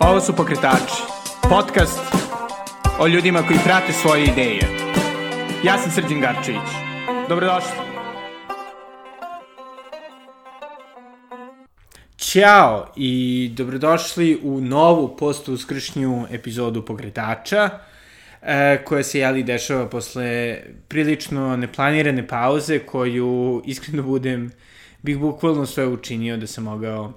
Ovo su Pokretači, podcast o ljudima koji prate svoje ideje. Ja sam Srđan Garčević. Dobrodošli. Ćao i dobrodošli u novu post-uskršnju epizodu Pokretača e, koja se jeli dešava posle prilično neplanirane pauze koju, iskreno budem, bih bukvalno sve učinio da sam mogao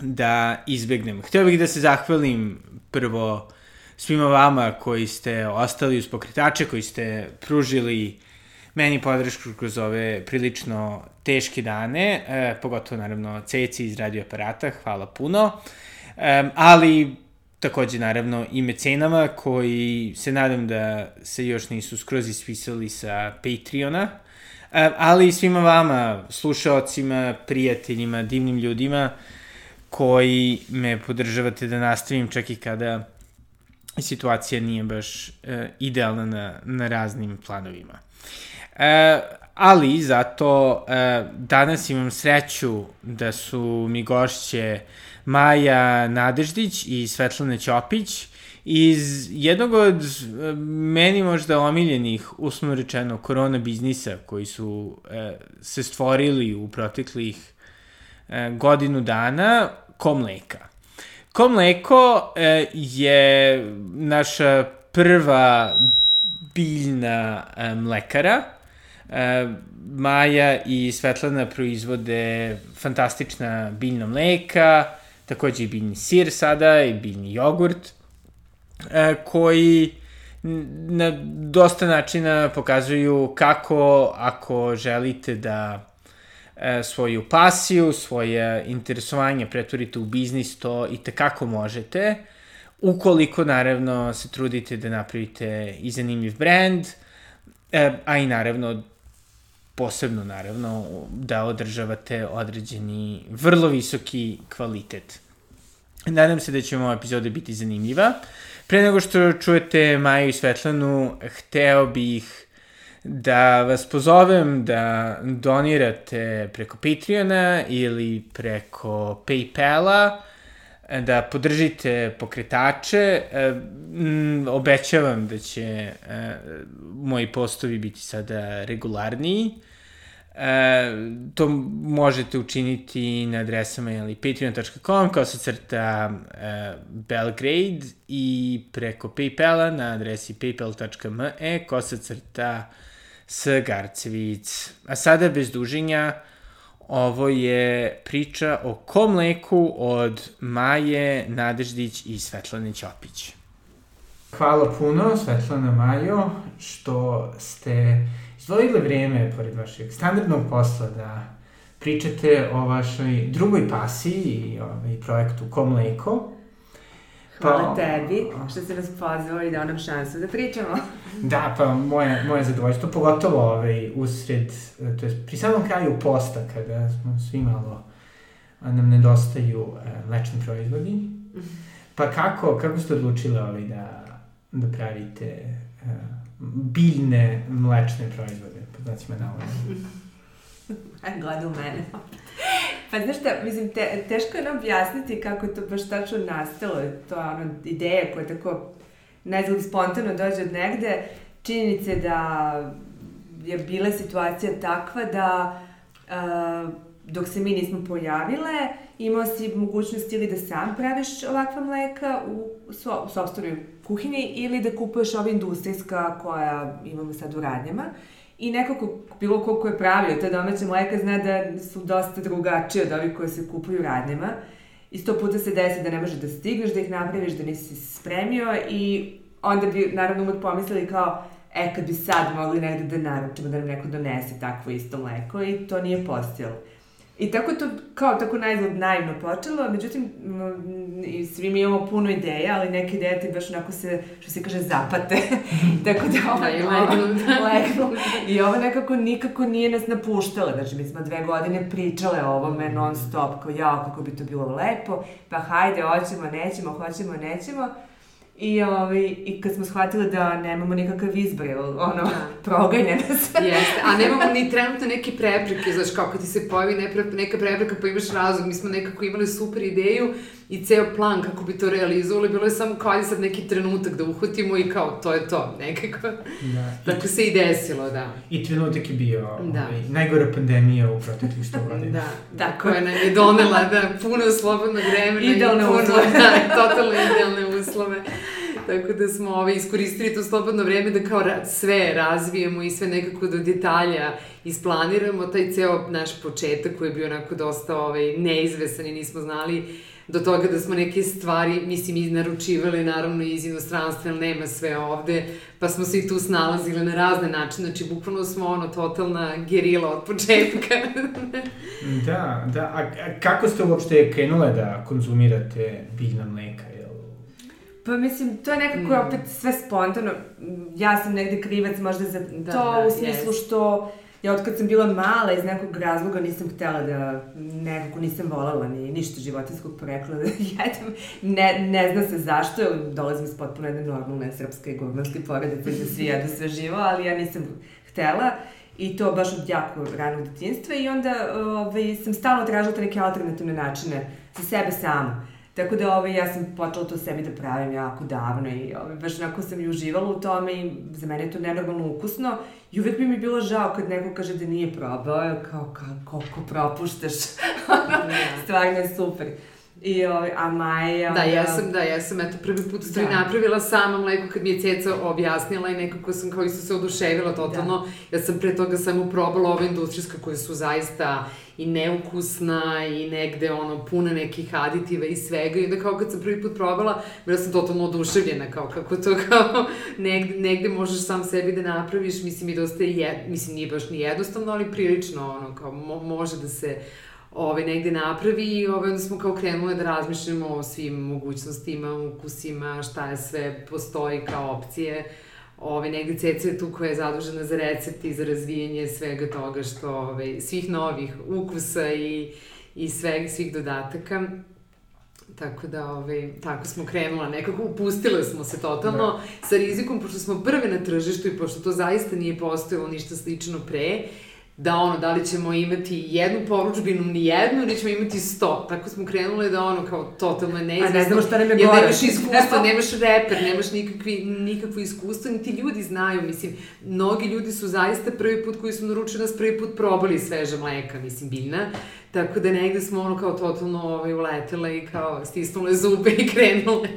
da izbegnem. Hteo bih da se zahvalim prvo svima vama koji ste ostali uz pokretače, koji ste pružili meni podršku kroz ove prilično teške dane, e, pogotovo naravno Ceci iz radioaparata, hvala puno, e, ali takođe naravno i mecenama koji se nadam da se još nisu skroz ispisali sa Patreona, e, ali i svima vama, slušaocima, prijateljima, divnim ljudima, koji me podržavate da nastavim čak i kada situacija nije baš e, idealna na, na raznim planovima. E, ali zato e, danas imam sreću da su mi gošće Maja Nadeždić i Svetlana Ćopić iz jednog od meni možda omiljenih, uslovno rečeno, korona biznisa koji su e, se stvorili u proteklih e, godinu dana, ko mleka. Ko mleko e, je naša prva biljna e, mlekara. E, Maja i Svetlana proizvode fantastična biljna mleka, takođe i biljni sir sada i biljni jogurt, e, koji na dosta načina pokazuju kako ako želite da svoju pasiju, svoje interesovanje pretvorite u biznis, to i tekako možete. Ukoliko, naravno, se trudite da napravite i zanimljiv brand, e, a i naravno, posebno, naravno, da održavate određeni, vrlo visoki kvalitet. Nadam se da će ova epizoda biti zanimljiva. Pre nego što čujete Maju i Svetlanu, hteo bih da vas pozovem da donirate preko Patreona ili preko Paypala, da podržite pokretače. E, obećavam da će e, moji postovi biti sada regularniji. E, to možete učiniti na adresama patreon.com kao se crta e, Belgrade i preko Paypala na adresi paypal.me kao se crta S. Garcevic. A sada bez duženja, ovo je priča o ko mleku od Maje Nadeždić i Svetlane Ćopić. Hvala puno, Svetlana Majo, što ste izdvojili vreme, pored vašeg standardnog posla, da pričate o vašoj drugoj pasiji i ovaj projektu Ko mleko. Hvala pa, tebi što ste nas pozvali da nam šansu da pričamo. Da, pa moje, moje zadovoljstvo, pogotovo ovaj, usred, to je pri samom kraju posta, kada smo svi malo, nam nedostaju uh, mlečni proizvodi. Pa kako, kako ste odlučili ovaj, da, da pravite uh, biljne mlečne proizvode, po znacima navoda? Gleda u mene. Pa znaš šta, mislim, te, teško je nam objasniti kako je to baš tačno nastalo, to je ono ideja koja tako najzgled spontano dođe od negde, činjenice da je bila situacija takva da uh, dok se mi nismo pojavile, imao si mogućnost ili da sam praviš ovakva mleka u, so, u sobstvenoj kuhinji ili da kupuješ ova industrijska koja imamo sad u radnjama. I nekako, bilo ko ko je pravio te domaće mleka zna da su dosta drugačije od ovih koje se kupuju radnjama. I sto puta se desi da ne možeš da stigneš, da ih napraviš, da nisi spremio i onda bi naravno uvek pomislili kao, e, kad bi sad mogli negde da naručimo, da nam neko donese takvo isto mleko i to nije postojalo. I tako je to kao tako najzgled naivno počelo, međutim, i svi mi imamo puno ideja, ali neke ideje ti baš onako se, što se kaže, zapate. tako da ovo... Da, legnu. legnu. I ovo nekako nikako nije nas napuštalo. Znači, mi smo dve godine pričale o ovome non stop, kao jao, kako bi to bilo lepo, pa hajde, hoćemo, nećemo, hoćemo, nećemo. I, ovaj, I kad smo shvatili da nemamo nikakav izbor, ono, da. proganja nas. Jeste, a nemamo ni trenutno neke prepreke, znaš, kao kad ti se pojavi neka prepreka pa imaš razlog, mi smo nekako imali super ideju i ceo plan kako bi to realizovali, bilo je samo kao ajde sad neki trenutak da uhvatimo i kao to je to, nekako. Da. Tako se i desilo, da. I trenutak je bio da. ovaj, najgora pandemija u proteklih sto godina. Da, da, koja nam je donela da puno slobodnog vremena idealne i puno, uslove. da, totalno idealne uslove. Tako da smo ovaj, iskoristili to slobodno vreme da kao ra sve razvijemo i sve nekako do detalja isplaniramo. Taj ceo naš početak koji je bio onako dosta ovaj, neizvesan i nismo znali do toga da smo neke stvari, mislim, iznaručivali naravno iz inostranstva, jer nema sve ovde, pa smo se i tu snalazili na razne načine, znači bukvalno smo ono totalna gerila od početka. da, da, a, a kako ste uopšte krenule da konzumirate biljna mleka? Pa mislim, to je nekako mm. opet sve spontano. Ja sam negde krivac možda za da, to, da, u smislu yes. što ja od kad sam bila mala iz nekog razloga nisam htela da, nekako nisam volela ni ništa životinskog porekla da jedem. Ne, ne zna se zašto, dolazim iz potpuno jedne normalne srpske i gurmanske porodice da svi jedu sve živo, ali ja nisam htela i to baš od jako ranog detinstva i onda ovaj, sam stalno tražila te neke alternativne načine za sebe sama. Tako da ovaj, ja sam počela to sebi da pravim jako davno i ovaj, baš onako sam i uživala u tome i za mene je to nenormalno ukusno i uvek bi mi bilo žao kad neko kaže da nije probao, kao, kao koliko propuštaš, da. stvarno je super. I ovaj, a Maja... Da, ja sam, da, ja sam, eto, prvi put stvari da. napravila sama mleko kad mi je ceca objasnila i nekako sam kao isto se oduševila totalno. Da. Ja sam pre toga samo probala ove industrijske koje su zaista i neukusna i negde ono puna nekih aditiva i svega i onda kao kad sam prvi put probala, bila sam totalno oduševljena kao kako to kao negde, negde možeš sam sebi da napraviš, mislim i dosta je, mislim nije baš ni jednostavno, ali prilično ono kao mo, može da se ovaj, negde napravi i ovaj, onda smo kao krenule da razmišljamo o svim mogućnostima, ukusima, šta je sve postoji kao opcije. Ove, negde Ceca je tu koja je zadužena za recept i za razvijanje svega toga što, ove, svih novih ukusa i, i sveg, svih dodataka. Tako da, ove, tako smo krenula, nekako upustile smo se totalno da. sa rizikom, pošto smo prve na tržištu i pošto to zaista nije postojalo ništa slično pre, da ono, da li ćemo imati jednu poručbinu, ni jednu, ili ćemo imati sto. Tako smo krenule da ono, kao totalno neizvestno. A ne znamo šta nam je gore. Jer nemaš iskustva, nemaš reper, nemaš nikakvi, nikakvo iskustvo, ni ti ljudi znaju, mislim, mnogi ljudi su zaista prvi put koji su naručili nas prvi put probali sveža mleka, mislim, biljna. Tako da negde smo ono kao totalno ovaj, uletele i kao stisnule zube i krenule.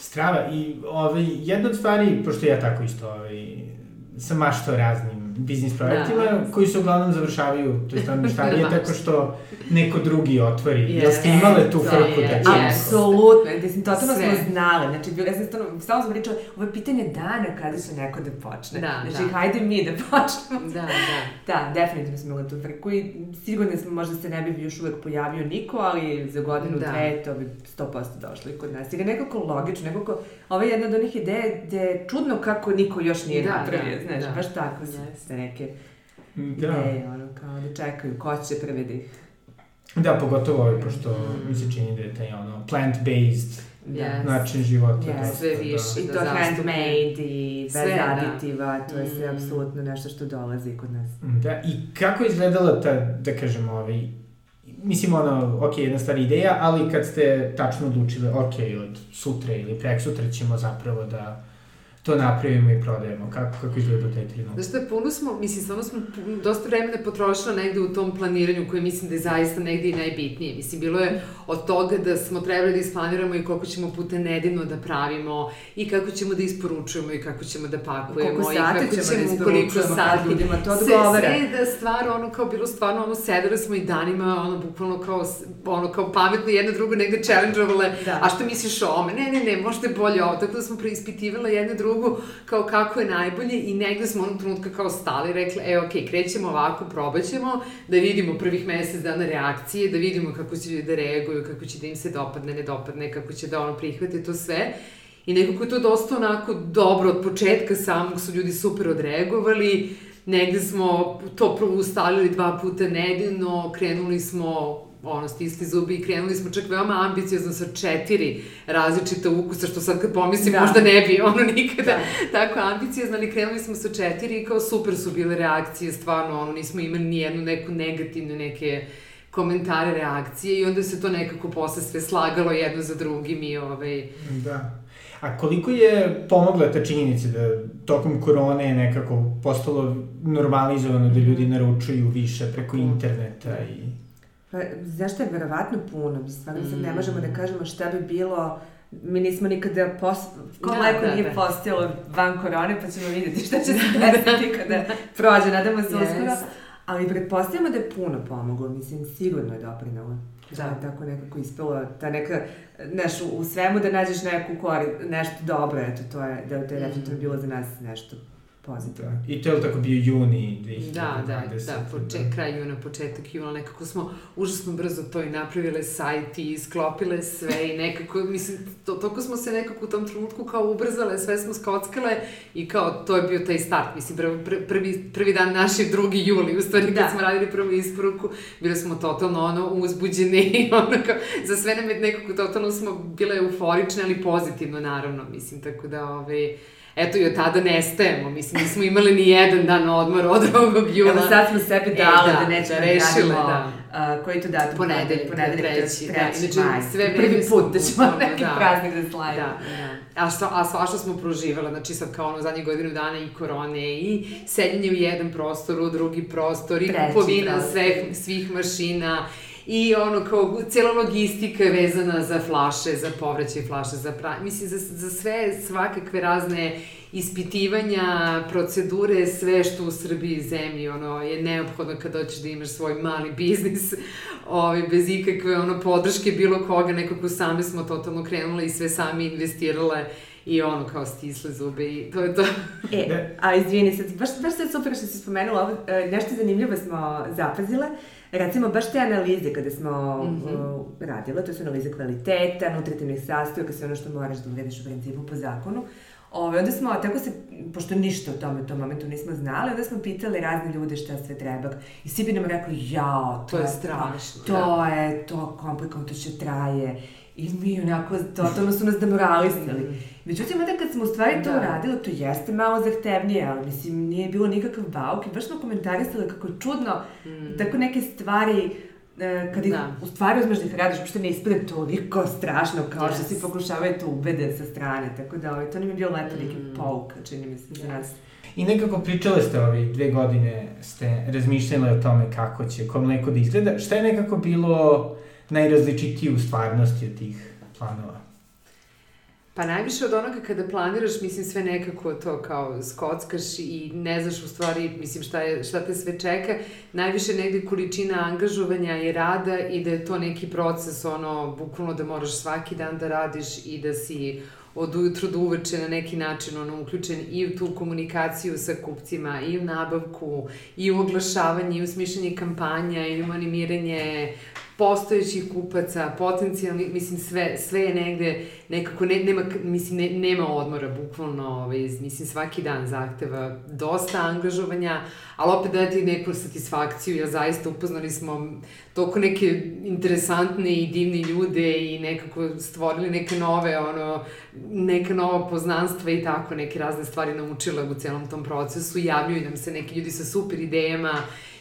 Strava, i ovaj, jedna od stvari, pošto ja tako isto ovaj, sam maštao raznim biznis projektima da. koji se uglavnom završavaju, to je tamo šta je tako što neko drugi otvori. Yes. Jel ste imale tu frku da će... Apsolutno, mislim, totalno smo znali. Znači, bilo, ja sam stvarno, stvarno sam pričala, ovo je pitanje dana kada će neko da počne. Da, znači, da. hajde mi da počnemo. Da, da. Da, definitivno smo imali tu frku i sigurno smo, možda se ne bi još uvek pojavio niko, ali za godinu, da. dve, to bi 100% došlo i kod nas. Je nekako logično, nekako, ovo je jedna od onih ideja gde je čudno kako niko još nije da, napravio, da, znaš, da. baš tako. Yes jeste neke da. ideje, ono, kao da čekaju ko će prvi da ih... Da, pogotovo ovaj, pošto mm. mi se čini da je taj ono plant-based yes. način života. Yes, dosta, sve više. Da. I to handmade i bez sve, da. aditiva, to je mm. sve apsolutno nešto što dolazi kod nas. Da, i kako je izgledala ta, da kažemo, ovaj, mislim, ono, ok, jedna stvar ideja, ali kad ste tačno odlučili, ok, od sutra ili prek sutra ćemo zapravo da to napravimo i prodajemo. Kako, kako izgleda taj trenutak? Znaš što, puno smo, mislim, stvarno smo dosta vremena potrošila negde u tom planiranju koje mislim da je zaista negde i najbitnije. Mislim, bilo je od toga da smo trebali da isplaniramo i koliko ćemo puta nedeljno da pravimo i kako ćemo da isporučujemo i kako ćemo da pakujemo koliko i kako ćemo, ćemo da koliko sati. ljudima to odgovara. Sve, sve da stvar, ono, kao bilo stvarno, ono, sedeli smo i danima, ono, bukvalno kao, ono, kao pametno jedno drugo negde challenge-ovale, da. a što misliš o ome? Ne, ne, ne, možda je bolje ovo. Tako da smo preispitivala jedne drugo drugu, kao kako je najbolje i negde smo onog trenutka kao stali, rekli, e, ok, krećemo ovako, probat ćemo, da vidimo prvih mesec dana reakcije, da vidimo kako će da reaguju, kako će da im se dopadne, ne dopadne, kako će da ono prihvate to sve. I nekako je to dosta onako dobro, od početka samog su ljudi super odreagovali, negde smo to ustalili dva puta nedeljno, krenuli smo ono, stisli zubi i krenuli smo čak veoma ambiciozno sa četiri različita ukusa, što sad kad pomislim da. možda ne bi ono nikada da. tako ambiciozno, ali krenuli smo sa četiri i kao super su bile reakcije, stvarno, ono, nismo imali ni jednu neku negativnu, neke komentare, reakcije i onda se to nekako posle sve slagalo jedno za drugim i ovaj... Da. A koliko je pomogla ta činjenica da tokom korone je nekako postalo normalizovano da ljudi naručuju više preko interneta i... Pa, zašto je verovatno puno? Mi stvarno sad ne možemo da kažemo šta bi bilo mi nismo nikada pos... ko da, mleko da, nije da. van korone, pa ćemo vidjeti šta će se desiti kada prođe, nadamo se yes. uskoro. Ali pretpostavljamo da je puno pomoglo, mislim, sigurno je doprinalo. Da, da tako nekako ispalo, ta neka, znaš, u svemu da nađeš neku kori, nešto dobro, eto, to je, da to je definitivno bilo za nas nešto pozitivno. Da. I to je tako bio juni 2020. Da, da, da, poče, da. kraj juna, početak juna, nekako smo užasno brzo to i napravile sajt i sklopile sve i nekako, mislim, to, toko smo se nekako u tom trenutku kao ubrzale, sve smo skockale i kao to je bio taj start, mislim, prvi, prvi, prvi dan našeg drugi juli, u stvari kad da. smo radili prvu isporuku, bili smo totalno ono uzbuđeni i ono kao, za sve nam je nekako totalno smo bile euforične, ali pozitivno naravno, mislim, tako da, ove, ovaj, eto i od tada nestajemo, mislim, nismo imali ni jedan dan odmor od 2. jula. Evo sad smo sebi dali e, da, da nećemo da, da rešile, da. Uh, koji to datum? Ponedeljak, ponedeljak, treći, treći, da, inače maj. sve prvi put da ćemo neki da, praznik da slavimo. Da, da. A, šta, a svašta smo proživjela, znači sad kao ono zadnjih godinu dana i korone i sedjenje u jedan prostor, u drugi prostor i kupovina svih, svih mašina i ono kao cijela logistika je vezana za flaše, za povraćaj flaše, za pra... mislim za, za sve svakakve razne ispitivanja, procedure, sve što u Srbiji zemlji ono, je neophodno kad hoćeš da imaš svoj mali biznis ovaj, bez ikakve ono, podrške bilo koga, nekako sami smo totalno krenule i sve sami investirale i ono kao stisle zube i to je to. e, a izvini sad, baš, baš sad super što si spomenula, ovo, e, nešto zanimljivo smo zapazile, Recimo, baš te analize kada smo mm -hmm. uh, radile, to su analize kvaliteta, nutritivnih sastojaka, sve ono što moraš da urediš u principu po zakonu. Ove, onda smo, tako se, pošto ništa o tome u tom momentu nismo znali, onda smo pitali razne ljude šta sve treba. I svi bi nam rekli, jao, to, to je strašno. To da. je, to komplikovano, to će traje. I mi onako, totalno su nas demoralisali. Mm. Međutim, onda kad smo u stvari to da. uradili, to jeste malo zahtevnije, ali mislim, nije bilo nikakav bauk i baš smo komentarisali kako je čudno, mm. tako neke stvari, e, kad ih da. u stvari uzmeš da ih radiš, uopšte ne ispade toliko strašno kao yes. što si pokušavaju to ubede sa strane, tako da ovaj, to nam je bilo leto neki mm. pouk, čini mi se, za nas. I nekako pričale ste ove dve godine, ste razmišljali o tome kako će ko mleko da izgleda. Šta je nekako bilo najrazličitije u stvarnosti od tih planova? Pa najviše od onoga kada planiraš, mislim, sve nekako to kao skockaš i ne znaš u stvari, mislim, šta, je, šta te sve čeka. Najviše negde količina angažovanja i rada i da je to neki proces, ono, bukvalno da moraš svaki dan da radiš i da si od ujutru do uveče na neki način ono, uključen i u tu komunikaciju sa kupcima, i u nabavku, i u oglašavanje, i u smišljanje kampanja, i u animiranje postojećih kupaca, potencijalni, mislim, sve, sve je negde, nekako, ne, nema, mislim, ne, nema odmora, bukvalno, ovaj, mislim, svaki dan zahteva dosta angažovanja, ali opet da ti neku satisfakciju, jer zaista upoznali smo toliko neke interesantne i divne ljude i nekako stvorili neke nove, ono, neka nova poznanstva i tako, neke razne stvari naučile u celom tom procesu, javljuju nam se neki ljudi sa super idejama,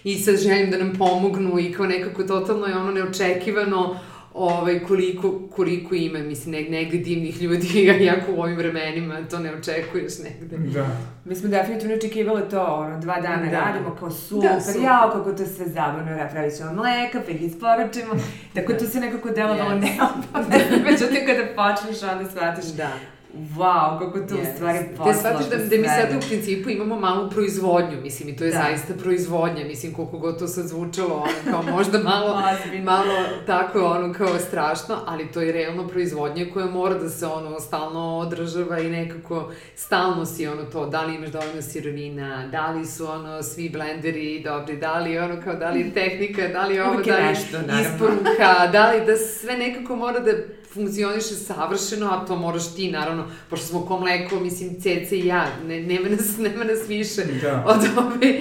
i sa željom da nam pomognu i kao nekako totalno je ono neočekivano ovaj, koliko, koliko ima, mislim, neg, negde divnih ljudi, jako u ovim vremenima to ne očekuješ negde. Da. Mi smo definitivno očekivali to, ono, dva dana da. radimo kao super, da, super. jao, kako to sve zabavno, pravit ćemo mleka, pa ih isporučimo, tako to se nekako delovalo yes. neopavno. Međutim, kada počneš, onda shvatiš da wow, kako to yes. u stvari posla. Te shvatiš da, da mi sad u principu imamo malu proizvodnju, mislim, i to je da. zaista proizvodnja, mislim, koliko god to sad zvučalo, ono, kao možda malo, malo tako, ono, kao strašno, ali to je realno proizvodnja koja mora da se, ono, stalno održava i nekako stalno si, ono, to, da li imaš dovoljno sirovina, da li su, ono, svi blenderi dobri, da li, ono, kao, da li tehnika, da li ovo, da li nešto, isporuka, da li, da sve nekako mora da funkcioniše savršeno, a to moraš ti, naravno, pošto smo ko mleko, mislim, Cece i ja, ne, nema, nas, nema nas više da. od ove,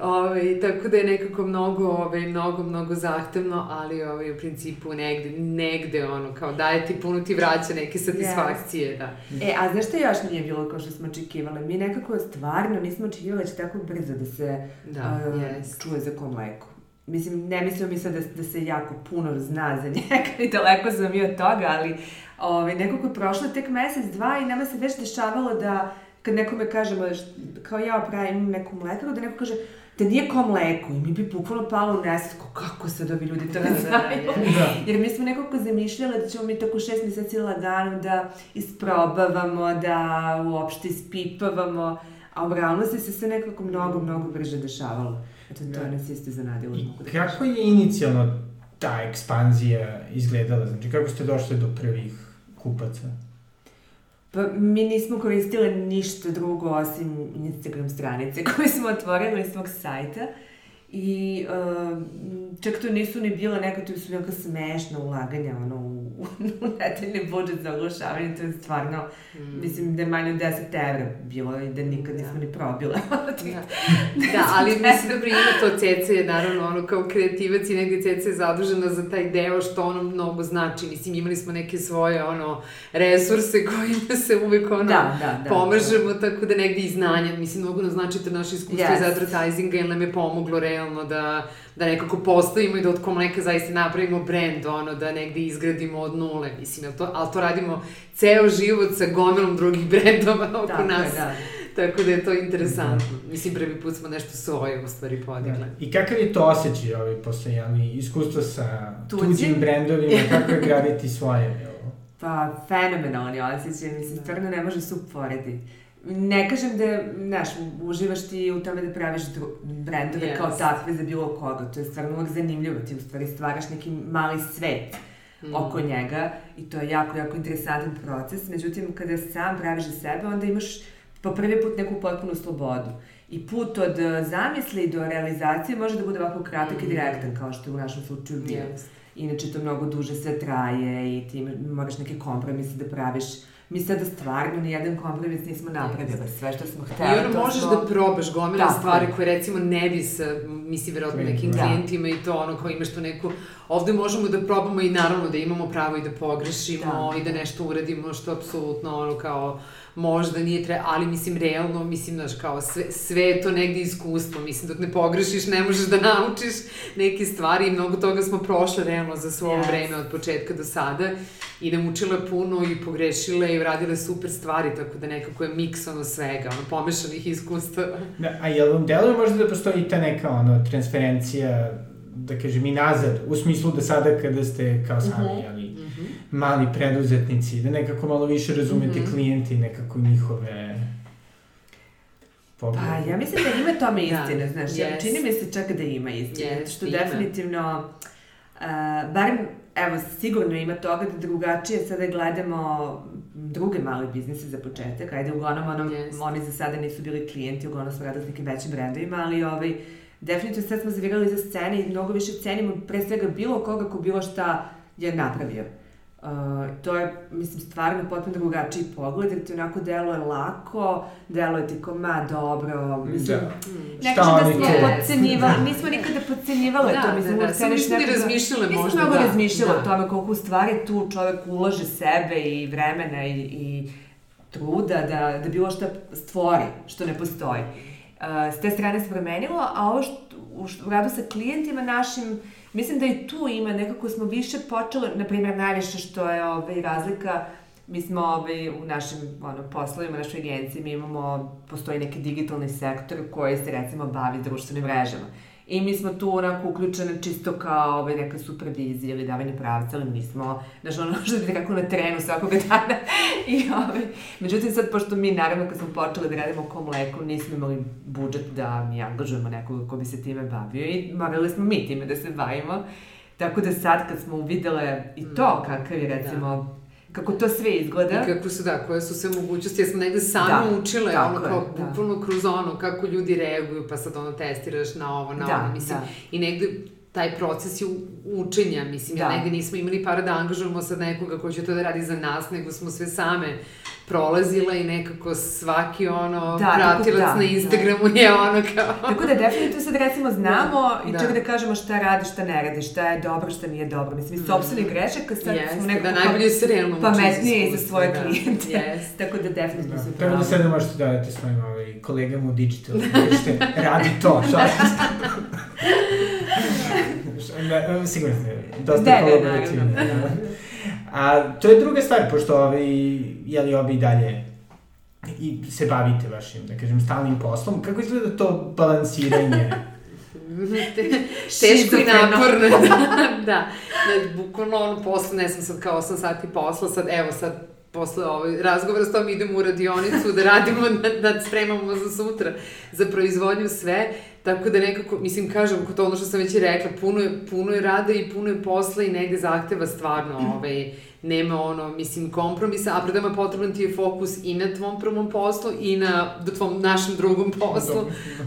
ove, tako da je nekako mnogo, ove, mnogo, mnogo zahtevno, ali ove, u principu negde, negde, ono, kao daje ti puno ti vraća neke satisfakcije, yes. da. E, a znaš što još nije bilo kao što smo očekivali? Mi nekako stvarno nismo očekivali da će tako brzo da se da, uh, yes. čuje za ko mleko. Mislim, ne mislim mi sad da, da se jako puno zna za njega i daleko sam mi od toga, ali ovaj, nekako je prošlo tek mesec, dva i nama se već dešavalo da kad nekome kažemo, kao ja pravim neku mlekaru, da neko kaže, da nije ko mleko i mi bi bukvalno palo u nesvetko, kako sad ovi ljudi to ne znaju. da. Jer mi smo nekako zamišljali da ćemo mi tako šest meseci lagano da isprobavamo, da uopšte ispipavamo, a u realnosti se sve nekako mnogo, mnogo brže dešavalo. Eto, to da. nas isto zanadilo. I da kako je inicijalno ta ekspanzija izgledala? Znači, kako ste došli do prvih kupaca? Pa mi nismo koristile ništa drugo osim Instagram stranice koje smo otvorili svog sajta. I uh, čak to nisu ni bila neka, to su neka smešna ulaganja, ono, u, u nedeljni budžet za oglašavanje, to je stvarno, mm. mislim da je manje od 10 evra bilo i da nikad nismo da. ni probile. da. da, ali mislim da prima to Ceca je naravno ono kao kreativac i negde Ceca je zadužena za taj deo što ono mnogo znači. Mislim, imali smo neke svoje ono resurse kojima se uvek ono da, da, da, pomažemo, da. tako da negde i znanja, mislim, mnogo nam značite naše iskustvo yes. iz advertisinga, jer nam je pomoglo realno da da nekako postavimo i da od komleka zaista napravimo brand, ono, da negde izgradimo od nule, mislim, to, ali to radimo ceo život sa gomilom drugih brendova oko da, nas. Da, da. Tako da je to interesantno. Mislim, prvi put smo nešto svoje u stvari podigle. Da. I kakav je to osjećaj ovaj, posle jeli, iskustva sa tuđim, tuđim brendovima, kako je graditi svoje? Pa, fenomenalni osjećaj, mislim, stvarno ne može se uporediti. Ne kažem da, znaš, uživaš ti u tome da praviš brendove yes. kao takve za bilo koga. To je stvarno uvek zanimljivo. Ti u stvari stvaraš neki mali svet mm. oko njega i to je jako, jako interesantan proces. Međutim, kada sam praviš za sebe, onda imaš po prvi put neku potpunu slobodu. I put od eh, zamisli do realizacije može da bude ovako kratak mm. i direktan, kao što je u našem slučaju bio. Yes. Inače, to mnogo duže sve traje i ti moraš neke kompromise da praviš mi sada stvarno ni jedan kompromis nismo napravili, sve što smo hteli. I ono možeš smo... da probaš gomila stvari koje recimo ne bi sa, mislim, verovatno nekim da. klijentima i to ono kao imaš tu neku, ovde možemo da probamo i naravno da imamo pravo i da pogrešimo da. i da nešto uradimo što apsolutno ono kao možda nije treba, ali mislim realno, mislim znaš kao sve, sve je to negde iskustvo, mislim dok ne pogrešiš ne možeš da naučiš neke stvari i mnogo toga smo prošle realno za svo yes. vreme od početka do sada i naučile puno i pogrešile i uradile super stvari, tako da nekako je miks ono svega, ono pomešanih iskustava. Da, a jel vam deluje možda da postoji ta neka ono transferencija da kažem i nazad, u smislu da sada kada ste kao sami, mhm. -huh. ali. Mali preduzetnici, da nekako malo više razumete uh mhm. -huh. klijente i nekako njihove poglede. Pa, ja mislim da ima tome da. istine, da. znaš, yes. čini mi se čak da ima istine, yes, što ima. definitivno, uh, barem evo, sigurno ima toga da drugačije sada gledamo druge male biznise za početak. Ajde, uglavnom ono, yes. oni za sada nisu bili klijenti, uglavnom smo radili s nekim većim brendovima, ali ovaj, definitivno sad smo zavirali za scene i mnogo više cenimo pre svega bilo koga ko bilo šta je napravio. Uh, to je, mislim, stvarno potpuno drugačiji pogled, jer ti onako deluje lako, deluje ti ko, ma, dobro, mislim, da. ne kažem da smo yes. podcenjivali, da. nismo nikada podcenjivali da, to, mislim, da, da, da. nismo ni razmišljale možda, Nismo mnogo da. razmišljali da. o tome koliko u stvari tu čovek ulaže sebe i vremena i, i truda da, da bilo šta stvori, što ne postoji. Uh, s te strane se promenilo, a ovo što, u, u radu sa klijentima našim, Mislim da i tu ima, nekako smo više počeli, na primjer, najviše što je ovaj, razlika, mi smo ovaj, u našim ono, poslovima, našoj agenciji, mi imamo, postoji neki digitalni sektor koji se recimo bavi društvenim mrežama. I mi smo tu onako uključene čisto kao ovaj, neka supervizija ili davanje pravca, ali nismo, znaš, ono što bi kako na trenu svakoga dana. I, ovaj, međutim, sad, pošto mi, naravno, kad smo počeli da radimo ko mleko, nismo imali budžet da mi angažujemo nekog ko bi se time bavio i morali smo mi time da se bavimo. Tako da sad, kad smo uvidele i to, mm. kakav je, recimo, da kako to sve izgleda. I kako su, da, koje su sve mogućnosti. Ja sam negde sama da, učila, ono, kao, da. bukvalno kroz ono, kako ljudi reaguju, pa sad ono testiraš na ovo, na da, ono, mislim. Da. I negde taj proces je učenja, mislim, da. ja negde nismo imali para da angažujemo sad nekoga ko će to da radi za nas, nego smo sve same prolazila i nekako svaki ono da, pratilac da, na Instagramu da. je ono kao... Tako da definitivno sad recimo znamo da, i da. čak da kažemo šta radi, šta ne radi, šta je dobro, šta nije dobro. Mislim, mm. sobstveni grešaka sad yes, smo nekako... Da najbolje se realno Pametnije i za svoje da. klijente. Yes. Tako da definitivno da. se Prvo da sad ne možete da date svojim ovaj, kolegama u digital, da radi to, šta da, sigurno ste, dosta da. Da, da, A to je druga stvar, pošto ovaj, jeli obi dalje i se bavite vašim, da kažem, stalnim poslom, kako izgleda to balansiranje? Teško i naporno, da, da. da. Bukvalno ono posle, ne sam sad kao 8 sati posla, sad evo sad posle ovaj razgovora s tom idemo u radionicu da radimo, da, da spremamo za sutra, za proizvodnju sve, tako da nekako, mislim, kažem, kod to ono što sam već i rekla, puno je, puno je rada i puno je posla i negde zahteva stvarno, ovaj, nema ono, mislim, kompromisa, a predama potreban ti je fokus i na tvom prvom poslu i na tvom našem drugom poslu,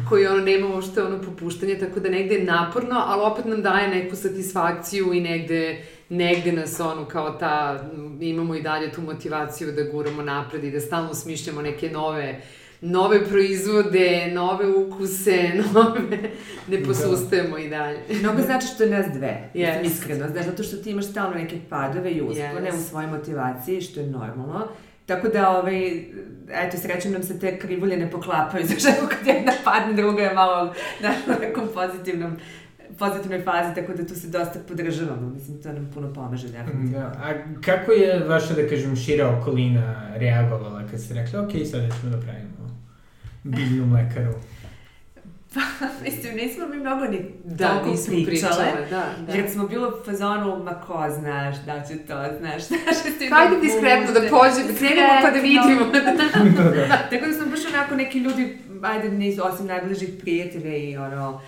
koji ono, nema uopšte ono popuštanje, tako da negde je naporno, ali opet nam daje neku satisfakciju i negde negde nas ono kao ta, imamo i dalje tu motivaciju da guramo napred i da stalno smišljamo neke nove nove proizvode, nove ukuse, nove... ne posustajemo da. i dalje. Mnogo znači što je nas dve, yes. iskreno, znaš, zato što ti imaš stalno neke padove i uspone yes. u svojoj motivaciji, što je normalno. Tako da, ovaj, eto, srećom nam se te krivulje ne poklapaju, znaš, kad jedna padne, druga je malo na nekom pozitivnom pozitivnoj fazi, tako da tu se dosta podržavamo. Mislim, to nam puno pomaže, definitivno. Da. A kako je vaša, da kažem, šira okolina reagovala kad ste rekli, ok, sada ćemo da pravimo biljnu mlekaru? Pa, mislim, nismo mi mnogo ni da, toliko nismo pričale. pričale da, da. Jer smo bilo u fazonu, ma ko znaš, da će to, znaš, znaš, ti Hajde diskretno da pođe, da krenemo pa da vidimo. da, da. Tako da smo baš onako neki ljudi, ajde, nisu, osim najbližih prijatelja i ono,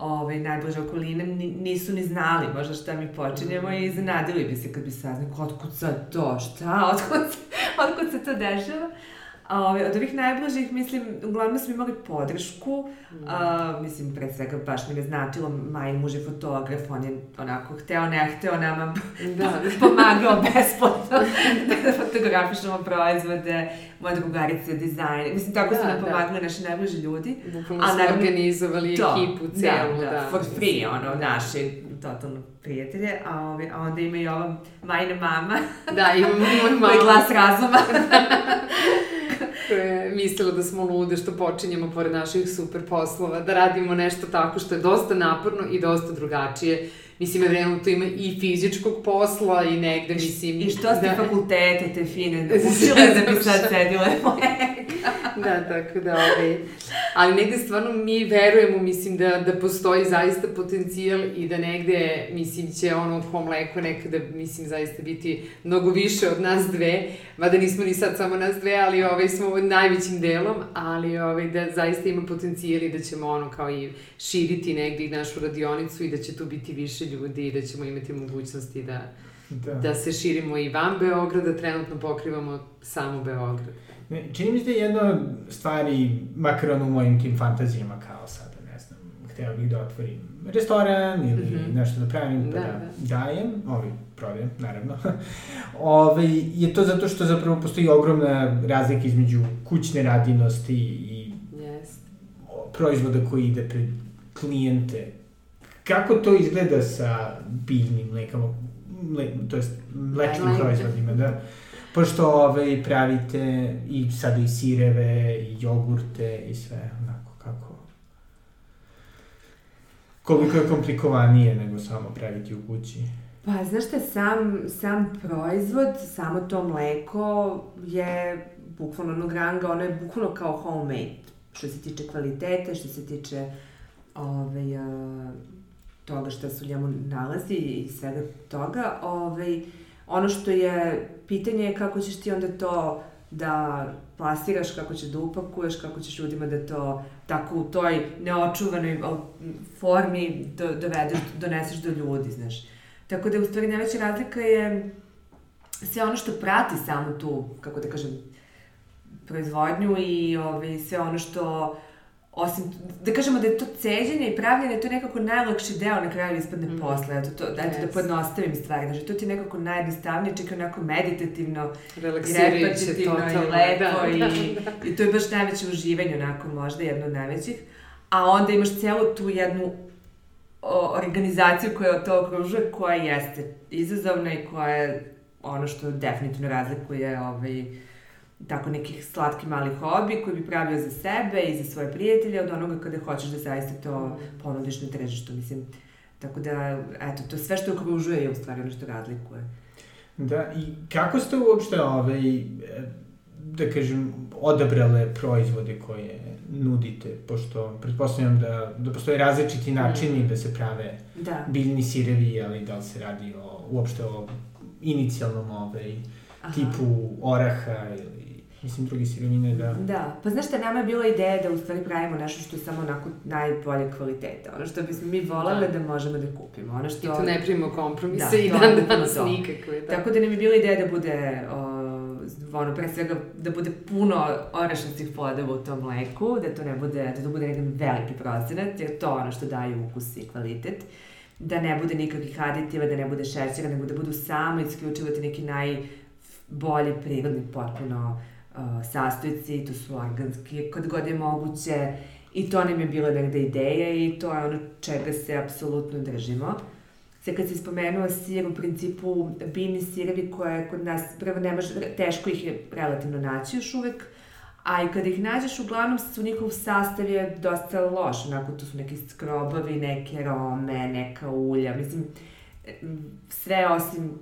ovaj, najbliže okoline nisu ni znali možda šta mi počinjemo mm. i iznenadili bi se kad bi saznali otkud sad to, šta, otkud, otkud se to dešava. A ove, ovaj, od ovih najbližih, mislim, uglavnom smo imali podršku, mm. a, mislim, pre svega baš mi je značilo, maj muž je fotograf, on je onako hteo, ne hteo nama da. pomagao besplatno da fotografišemo proizvode, moja drugarica je dizajn, mislim, tako da, su nam da. pomagali naši najbliži ljudi. Bukvalno smo naravno, organizovali to, ekipu da, celu, da. Da, for free, ono, naši totalno prijatelje, a, ove, a onda ima i ova majna mama. Da, imamo moju mamu. Koji glas razuma. Je mislila da smo lude što počinjemo pored naših super poslova, da radimo nešto tako što je dosta naporno i dosta drugačije. Mislim, vremenu to ima i fizičkog posla i negde, mislim... I što ste da... fakultete te fine učile da bi sad sedile da, tako da, ovaj, ali negde stvarno mi verujemo, mislim, da, da postoji zaista potencijal i da negde, mislim, će ono ko mleko nekada, mislim, zaista biti mnogo više od nas dve, mada nismo ni sad samo nas dve, ali ovaj, smo najvećim delom, ali ovaj, da zaista ima potencijal i da ćemo ono kao i širiti negde i našu radionicu i da će tu biti više ljudi i da ćemo imati mogućnosti da, da. da se širimo i van Beograda, trenutno pokrivamo samo Beograd. Čini mi se da je jedna od stvari, makar ono u mojim tim fantazijama kao sada, ne znam, hteo bih da otvorim restoran ili mm -hmm. nešto da pravim, pa da, da, da. dajem, ovi, prodajem, naravno. Ove, je to zato što zapravo postoji ogromna razlika između kućne radinosti i yes. proizvoda koji ide pred klijente. Kako to izgleda sa biljnim mlekama, mle, to jest mlečnim proizvodima, da? Pošto ovaj, pravite i sada i sireve, i jogurte i sve, onako kako... Koliko je komplikovanije nego samo praviti u kući? Pa, znaš šta, sam, sam proizvod, samo to mleko je bukvalno onog ranga, ono je bukvalno kao homemade, što se tiče kvalitete, što se tiče ovaj, a, toga što se u njemu nalazi i svega toga. Ovaj, ono što je, pitanje je kako ćeš ti onda to da plasiraš, kako ćeš da upakuješ, kako ćeš ljudima da to tako u toj neočuvanoj formi do, dovedeš, doneseš do ljudi, znaš. Tako da, u stvari, najveća razlika je sve ono što prati samo tu, kako da kažem, proizvodnju i ovaj, sve ono što osim, da kažemo da je to ceđenje i pravljenje, to je nekako najlakši deo na kraju ispadne mm. posle, eto, to, eto yes. da podnostavim stvari, znači to ti je nekako najjednostavnije, čak onako meditativno, repetitivno i lepo da, i, da, da. i to je baš najveće uživanje onako možda, jedno od najvećih, a onda imaš celu tu jednu o, organizaciju koja to okružuje, koja jeste izazovna i koja je ono što definitivno razlikuje ovaj, tako nekih slatki mali hobi koji bi pravio za sebe i za svoje prijatelje od onoga kada hoćeš da zaista to ponudiš na tržištu. Mislim, Tako da, eto, to sve što okružuje je u stvari ono što razlikuje. Da, i kako ste uopšte, ovaj, da kažem, odabrale proizvode koje nudite, pošto pretpostavljam da, da postoje različiti načini mm. da se prave da. biljni sirevi, ali da li se radi o, uopšte o inicijalnom ovaj, Aha. tipu oraha ili mislim, drugi sirovine da... Da, pa znaš šta, nama je bila ideja da u stvari pravimo nešto što je samo onako najbolje kvaliteta. Ono što bismo mi volele da. da možemo da kupimo. Ono što... I tu ne primimo kompromise da, i dan danas nikakve. Da. Tako da nam je bila ideja da bude o, ono, pre svega, da bude puno orešnicih plodova u tom mleku, da to ne bude, da to bude jedan veliki procenat, jer to je ono što daje ukus i kvalitet. Da ne bude nikakvih aditiva, da ne bude šećera, nego da budu samo isključivo neki najbolji, prirodni, potpuno uh, sastojci, to su organski, kod god je moguće, i to nam je bila negde ideja i to je ono čega se apsolutno držimo. Sve kad si spomenuo sir, u principu biljni sirevi koje kod nas, prvo ne može, teško ih je relativno naći još uvek, a i kada ih nađeš, uglavnom su njihov sastav je dosta loš, onako tu su neki skrobovi, neke rome, neka ulja, mislim, sve osim,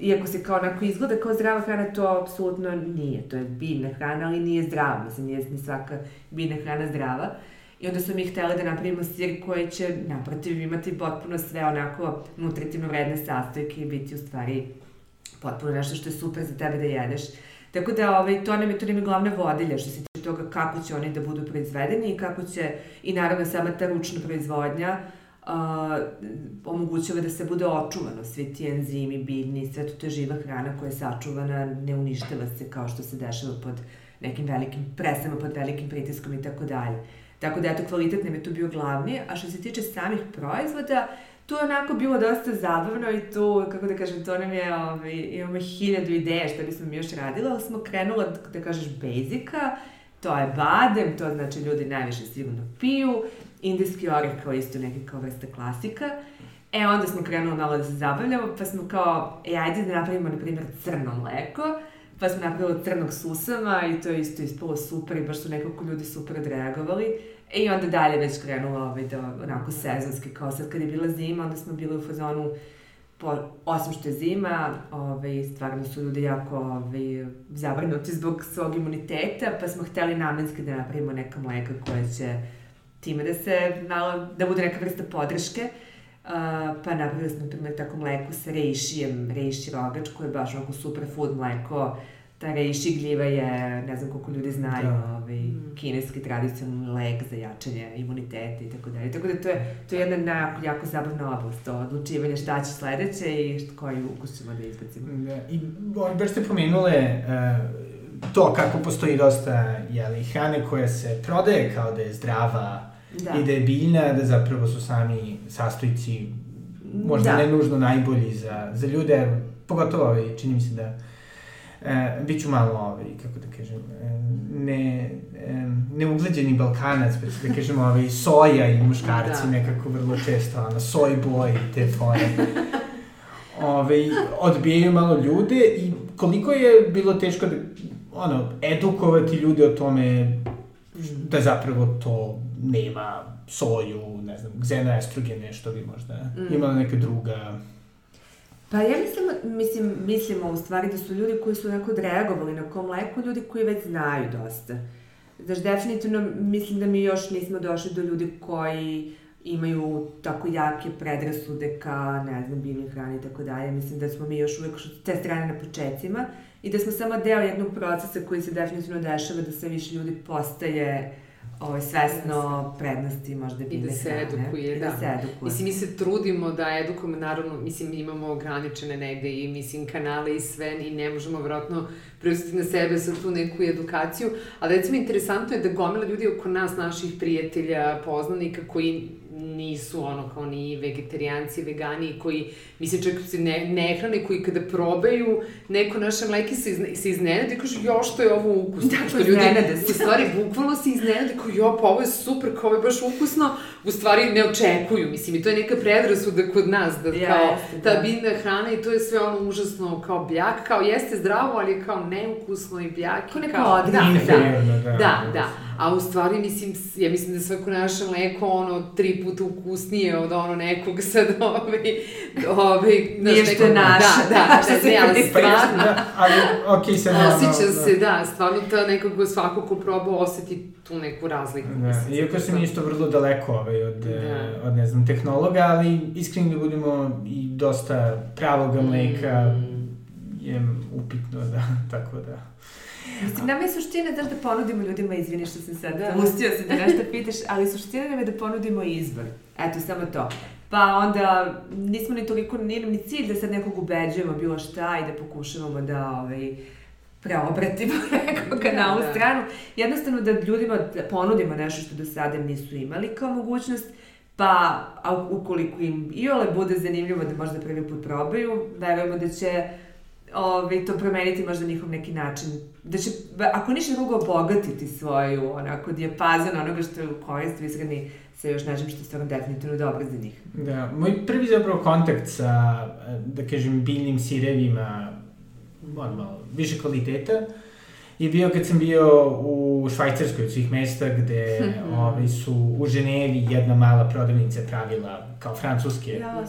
iako se kao onako izgleda kao zdrava hrana, to apsolutno nije, to je biljna hrana, ali nije zdrava, mislim, nije ni svaka biljna hrana zdrava. I onda smo mi hteli da napravimo sir koji će, naprotiv, imati potpuno sve onako nutritivno vredne sastojke i biti u stvari potpuno nešto što je super za tebe da jedeš. Tako da ovaj, to nam je, to nam je glavna vodilja što se tiče toga kako će oni da budu proizvedeni i kako će, i naravno sama ta ručna proizvodnja, uh, omogućava da se bude očuvano, svi ti enzimi, biljni, sve to, to je živa hrana koja je sačuvana, ne uništava se kao što se dešava pod nekim velikim presama, pod velikim pritiskom i tako dalje. Tako da, eto, kvalitet nam je tu bio glavni. A što se tiče samih proizvoda, tu je onako bilo dosta zabavno i tu, kako da kažem, to nam je, ovaj, imamo hiljadu ideja što bismo mi još radila, ali smo krenula, da kažeš, basica, to je badem, to znači ljudi najviše sigurno piju, indijski oreh kao isto neki kao vrsta klasika. E, onda smo krenuli malo da se zabavljamo, pa smo kao, e, ajde da napravimo, na primjer, crno mleko, pa smo napravili crnog susama i to je isto ispalo super i baš su nekako ljudi super odreagovali. E, I onda dalje već krenulo ovaj, da, onako sezonski, kao sad kad je bila zima, onda smo bili u fazonu, po, osim što je zima, ovaj, stvarno su ljudi jako ovaj, zabrinuti zbog svog imuniteta, pa smo hteli namenski da napravimo neka mleka koja će time da se, malo, da bude neka vrsta podrške. Uh, pa napravili smo, na primjer, tako mleko sa rejšijem, rejši rogač, koji je baš onako superfood mleko. Ta rejši gljiva je, ne znam koliko ljudi znaju, da. ovaj, mm. kineski tradicionalni lek za jačanje imuniteta i tako dalje. Tako da to je, to je jedna jako, jako zabavna oblast, to odlučivanje šta će sledeće i koji ukus ćemo da izbacimo. Da, I baš ste pomenule uh, to kako postoji dosta jeli, hrane koja se prodaje kao da je zdrava, da. i da je biljna, da zapravo su sami sastojci možda da. ne nužno najbolji za, za ljude, pogotovo ovaj, čini mi se da e, bit ću malo, ovaj, kako da kažem, e, ne, e, neugleđeni balkanac, pa da kažem, ovaj, soja i muškarci da. nekako vrlo često, ono, soj boj i te fore. Ove, odbijaju malo ljude i koliko je bilo teško da, ono, edukovati ljude o tome da zapravo to nema soju, ne znam, xenoestrogen nešto bi možda mm. imala neka druga... Pa ja mislim, mislim, mislimo u stvari da su ljudi koji su onako reagovali na kom mleku, ljudi koji već znaju dosta. Znaš, definitivno mislim da mi još nismo došli do ljudi koji imaju tako jake predrasude ka, ne znam, biljnoj hrani i tako dalje. Mislim da smo mi još uvek s te strane na početcima i da smo samo deo jednog procesa koji se definitivno dešava da sve više ljudi postaje ovaj, svesno prednosti možda hrane. I da se edukuje, da. da. se edukuje. Mislim, mi se trudimo da edukujemo, naravno, mislim, imamo ograničene negde i, mislim, kanale i sve, i ne možemo, vjerojatno, preuzeti na sebe sa tu neku edukaciju, ali recimo interesantno je da gomila ljudi oko nas, naših prijatelja, poznanika, koji nisu ono kao ni vegetarijanci, vegani, koji Mislim, čak se ne, nehrane koji kada probaju neko naše mleke se, izne, se iznenade i kažu, jo, što je ovo ukusno. Da, što ljudi, u stvari, bukvalno se iznenade, kao, jo, pa ovo je super, kao ovo je baš ukusno. U stvari, ne očekuju, mislim, i to je neka predrasuda kod nas, da ja, kao, jeste, ta da. biljna hrana i to je sve ono užasno, kao bljak, kao jeste zdravo, ali je kao neukusno i bljak. Kao neka odrika. da, da, da. da, da. A u stvari, mislim, ja mislim da svako naše mleko, ono, tri puta ukusnije od ono nekog sad, ove, ove, Nije što je naše. Da, da, Što da, se ne, ali stvarno, Da, ali, okej, sad ono... osjeća se, da, stvarno to nekako svako ko proba oseti tu neku razliku. Da, mislim, iako sam to- isto vrlo daleko ovaj, od, Da. da. od, ne znam, tehnologa, ali iskreno da budemo i dosta pravoga mleka Mm. je upitno, da, tako da. Mislim, nama je suština, znaš, da ponudimo ljudima, izvini što sam sad Da. da. ustio se da nešto pitaš, ali suština nam je da ponudimo izbor. Eto, samo to. Pa onda nismo ni toliko, nije nam ni cilj da sad nekog ubeđujemo bilo šta i da pokušavamo da ovaj, preobratimo nekoga Da, na ovu da. stranu. Jednostavno da ljudima da ponudimo nešto što do sada nisu imali kao mogućnost, pa a ukoliko im i ole bude zanimljivo da možda prvi put probaju, verujemo da će ovaj, to promeniti možda njihov neki način, da će, ako ništa drugo, obogatiti svoju, onako, dijapazan onoga što je u korist visrani sa još nečem što je stvarno definitivno dobro za njih. Da, moj prvi zapravo kontakt sa, da kažem, biljnim sirevima, ono malo, više kvaliteta, je bio kad sam bio u Švajcarskoj od svih mesta gde ovaj, su u Ženevi jedna mala prodavnica pravila kao francuske Ja,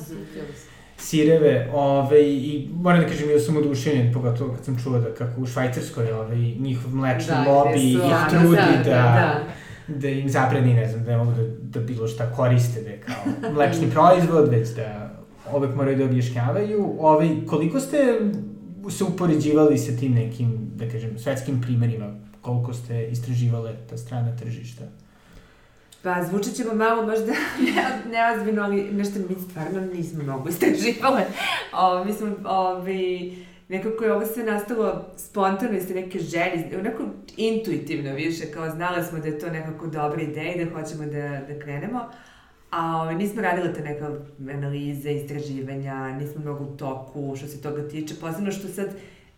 sireve, ovaj, i moram da kažem, bio sam oduševljen, pogotovo kad sam čuo da kako u Švajcarskoj ovaj, njihov mlečni Da, lobby ih da, trudi da, da, da, da, im zabrani, ne znam, da ne mogu da, da bilo šta koriste, da je kao mlečni proizvod, već da uvek moraju da objašnjavaju. Ovaj, koliko ste se upoređivali sa tim nekim, da kažem, svetskim primerima, koliko ste istraživale ta strana tržišta? Pa zvučit ćemo malo možda ne, neozbiljno, ali nešto mi stvarno nismo mnogo istraživale. O, mi smo, ovi, nekako je ovo sve nastalo spontano iz neke želje, onako intuitivno više, kao znali smo da je to nekako dobra ideja i da hoćemo da, da krenemo. A ovaj, nismo radile te neke analize, istraživanja, nismo mnogo u toku što se toga tiče. Posebno što sad,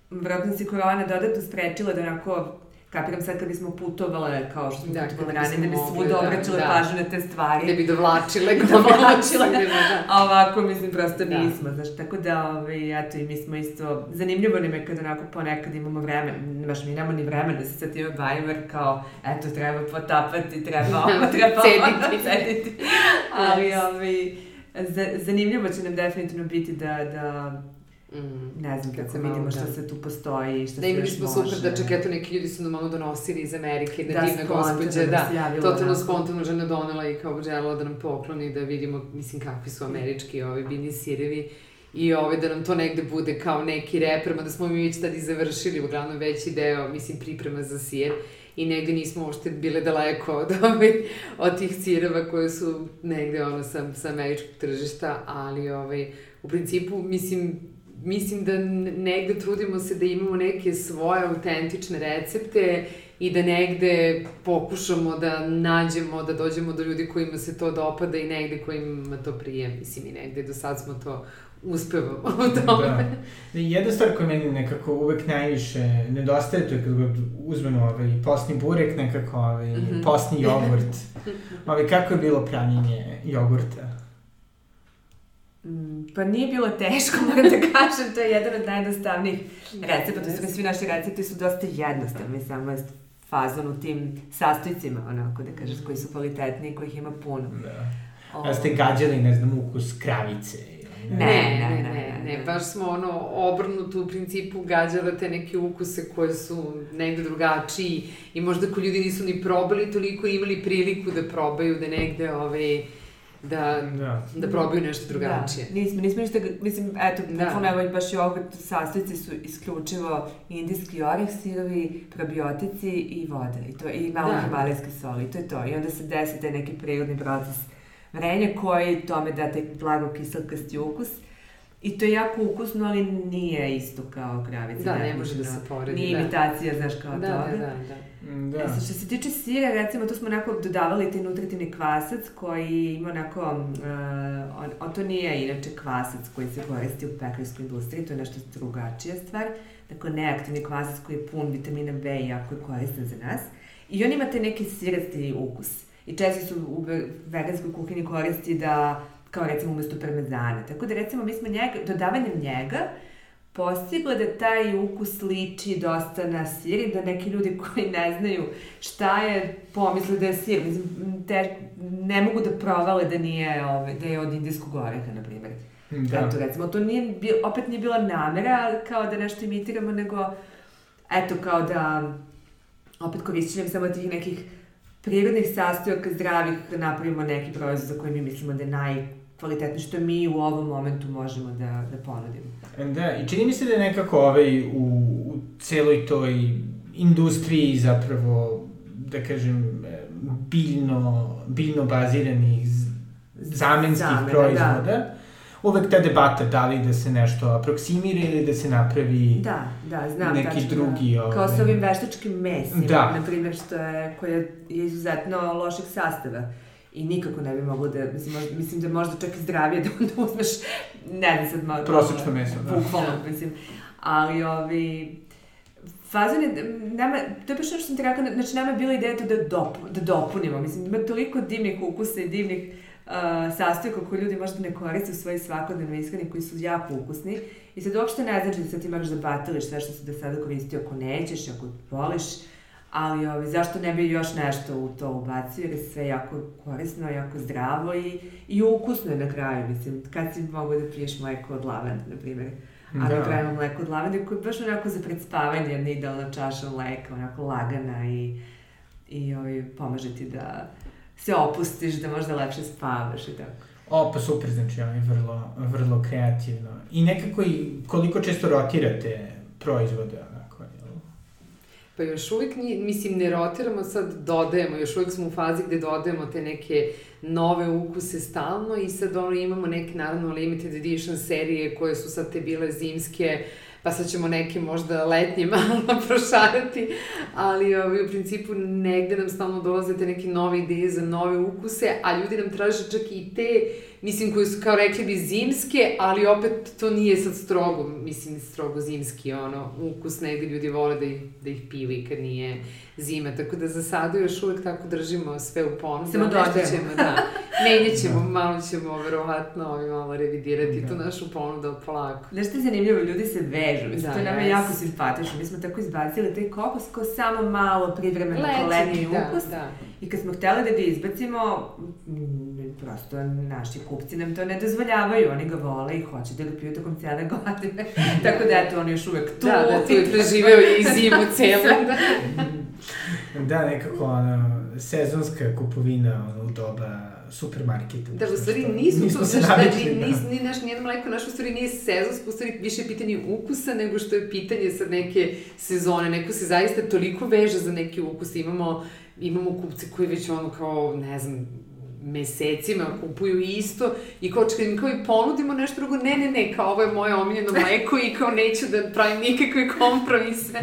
vjerojatno se korona dodatno sprečila da onako kapiram sad kad bismo putovale, kao što smo Da, da, putovale bismo ranije, da bi svuda da, obraćale da. pažnju na te stvari. Ne bi dovlačile. Da dovlačile. Da. A ovako, mislim, prosto Da. nismo, znaš, tako da, ovaj, eto, i mi smo isto, zanimljivo nam je kad onako ponekad imamo vreme, baš mi nemamo ni vremena da se sa time bavimo, jer kao, eto, treba potapati, treba ovo, treba ovo, Cediti. Ali, ovaj, za, zanimljivo će nam definitivno biti da, da Mm. ne znam, Kad kako se malo, vidimo da. šta se tu postoji, šta Da, se imali još smo može. super da čak eto neki ljudi su nam malo donosili iz Amerike, da, Da, divna gospođa, da, javila totalno onako. spontano žena donela i kao želela da nam pokloni, da vidimo, mislim, kakvi su američki ovi biljni sirevi i ove, da nam to negde bude kao neki reper, mada smo mi već tad i završili, uglavnom veći deo, mislim, priprema za sir i negde nismo uopšte bile daleko od, ove, od tih sireva koje su negde ono sa, sa američkog tržišta, ali ovaj, u principu, mislim, mislim da negde trudimo se da imamo neke svoje autentične recepte i da negde pokušamo da nađemo, da dođemo do ljudi kojima se to dopada i negde kojima to prije. Mislim i negde do sad smo to uspevamo u tome. Da. Jedna stvar koja meni nekako uvek najviše nedostaje, to je kad god uzmemo ovaj posni burek, nekako ovaj, mm. -hmm. posni jogurt. Ovaj, kako je bilo pravljenje jogurta? Mm, Pa nije bilo teško, moram da kažem, to je jedan od najjednostavnijih recepta, to su svi naši recepti su dosta jednostavni, samo je fazon u tim sastojcima, onako da kažeš, koji su kvalitetni i kojih ima puno. Da. A ste gađali, ne znam, ukus kravice? Ne, Ne, ne, ne, ne, ne, ne, ne. baš smo ono obrnuto u principu gađale te neke ukuse koje su negde drugačiji i možda ko ljudi nisu ni probali toliko imali priliku da probaju da negde ovaj, da, Da. da probaju nešto drugačije. Da, nismo, nismo ništa, mislim, eto, Da. bukvalno evo i baš jogurt, sastojci su isključivo indijski oreh, sirovi, probiotici i voda. I, to, i malo Da. himalajske soli, i to je to. I onda se desi taj neki prirodni proces vrenja koji tome da taj blago kiselkasti ukus. I to je jako ukusno, ali nije isto kao kravica. Da, ne može da se poredi. Nije da. imitacija, znaš, kao da, toga. Da, da, da. Da. E, što se tiče sira, recimo, tu smo onako dodavali taj nutritivni kvasac koji ima onako, uh, on, on to nije inače kvasac koji se koristi u pekarskoj industriji, to je nešto drugačija stvar. Dakle, neaktivni kvasac koji je pun vitamina B i jako je koristan za nas. I on ima taj neki sirasti ukus. I često su u veganskoj kuhinji koristi da, kao recimo umesto parmezana. Tako da recimo mi smo njega, dodavanjem njega, postigla da taj ukus liči dosta na sir i da neki ljudi koji ne znaju šta je pomisle da je sir. Mislim, te, ne mogu da provale da nije, ove, da je od indijskog oreha, na primjer. Da. Eto, recimo, to nije, opet nije bila namera kao da nešto imitiramo, nego eto, kao da opet korišćenjem samo tih nekih prirodnih sastojaka zdravih da napravimo neki proizvod za koji mi mislimo da je najkvalitetniji, što mi u ovom momentu možemo da, da ponudimo. Da, i čini mi se da je nekako ovaj, u, u celoj toj industriji zapravo, da kažem, biljno, biljno baziranih zamenskih Zamena, da. proizvoda, da uvek ta debata da li da se nešto aproksimira ili da se napravi da, da, znam, neki tačno, drugi... Da. Kao sa ovim veštačkim mesima, da. na primjer, što je, koje je izuzetno loših sastava. I nikako ne bi moglo da, mislim, možda, mislim da možda čak i zdravije da onda uzmeš, ne znam sad malo... Prosečno meso, da. Bukvalno, mislim. Ali, ovi, fazon je, nama, to je baš što sam ti rekao, znači nama je bila ideja to da, dop, da dopunimo, mislim, ima toliko divnih ukusa i divnih uh, sastojka koje ljudi možda ne koriste u svojoj svakodnevnoj ishrani koji su jako ukusni i sad uopšte ne znači da sad ti moraš da batališ sve što si do sada koristio ako nećeš, ako voliš, ali ovi, zašto ne bi još nešto u to ubacio jer je sve jako korisno, jako zdravo i, i ukusno je na kraju, mislim, kad si mogu da piješ mleko od lavanda, na primjer. A da. na kraju mleko od lavande koje je baš onako za predspavanje jedna idealna čaša mleka, onako lagana i, i ovi, pomaže ti da se opustiš, da možda lepše spavaš i tako. O, pa super, znači, on je vrlo, vrlo kreativno. I nekako i koliko često rotirate proizvode, jel? Pa još uvijek, mislim, ne rotiramo, sad dodajemo, još uvijek smo u fazi gde dodajemo te neke nove ukuse stalno i sad ono imamo neke, naravno, limited edition serije koje su sad te bile zimske, uh, pa sad ćemo neke možda letnje malo prošarati, ali ovaj, u principu negde nam stalno dolaze te neke nove ideje za nove ukuse, a ljudi nam traže čak i te, mislim, koje su kao rekli bi zimske, ali opet to nije sad strogo, mislim, strogo zimski, ono, ukus negde ljudi vole da ih, da ih piju i kad nije zima, tako da za sada još uvek tako držimo sve u ponudu. Samo dodajemo. ćemo, da. Menjat ćemo, da. malo ćemo verovatno ovaj, malo revidirati da. tu našu ponudu polako. Znaš što je zanimljivo, ljudi se vežu, mislim, da, to je nama yes. jako simpatično. Mi smo tako izbacili taj kokos ko samo malo privremeno letnji da, ukus. Da. I kad smo hteli da ga izbacimo, prosto naši kupci nam to ne dozvoljavaju, oni ga vole i hoće da ga piju tokom cijele godine. Tako da, eto, on je još uvek tu. Da, da, tu je preživeo i zimu celu. da. da, nekako ono, sezonska kupovina ono, u doba supermarketa. Da, u stvari nisu to, se navikli, da. Nis, ni naš, nijedno mleko naš u stvari nije sezonsko, u stvari više pitanje ukusa nego što je pitanje sad neke sezone. Neko se zaista toliko veže za neki ukus. Imamo, imamo kupce koji već ono kao, ne znam, mesecima kupuju isto i kao čekaj, kao i ponudimo nešto drugo, ne, ne, ne, kao ovo je moje omiljeno mleko i kao neću da pravim nikakve kompromise.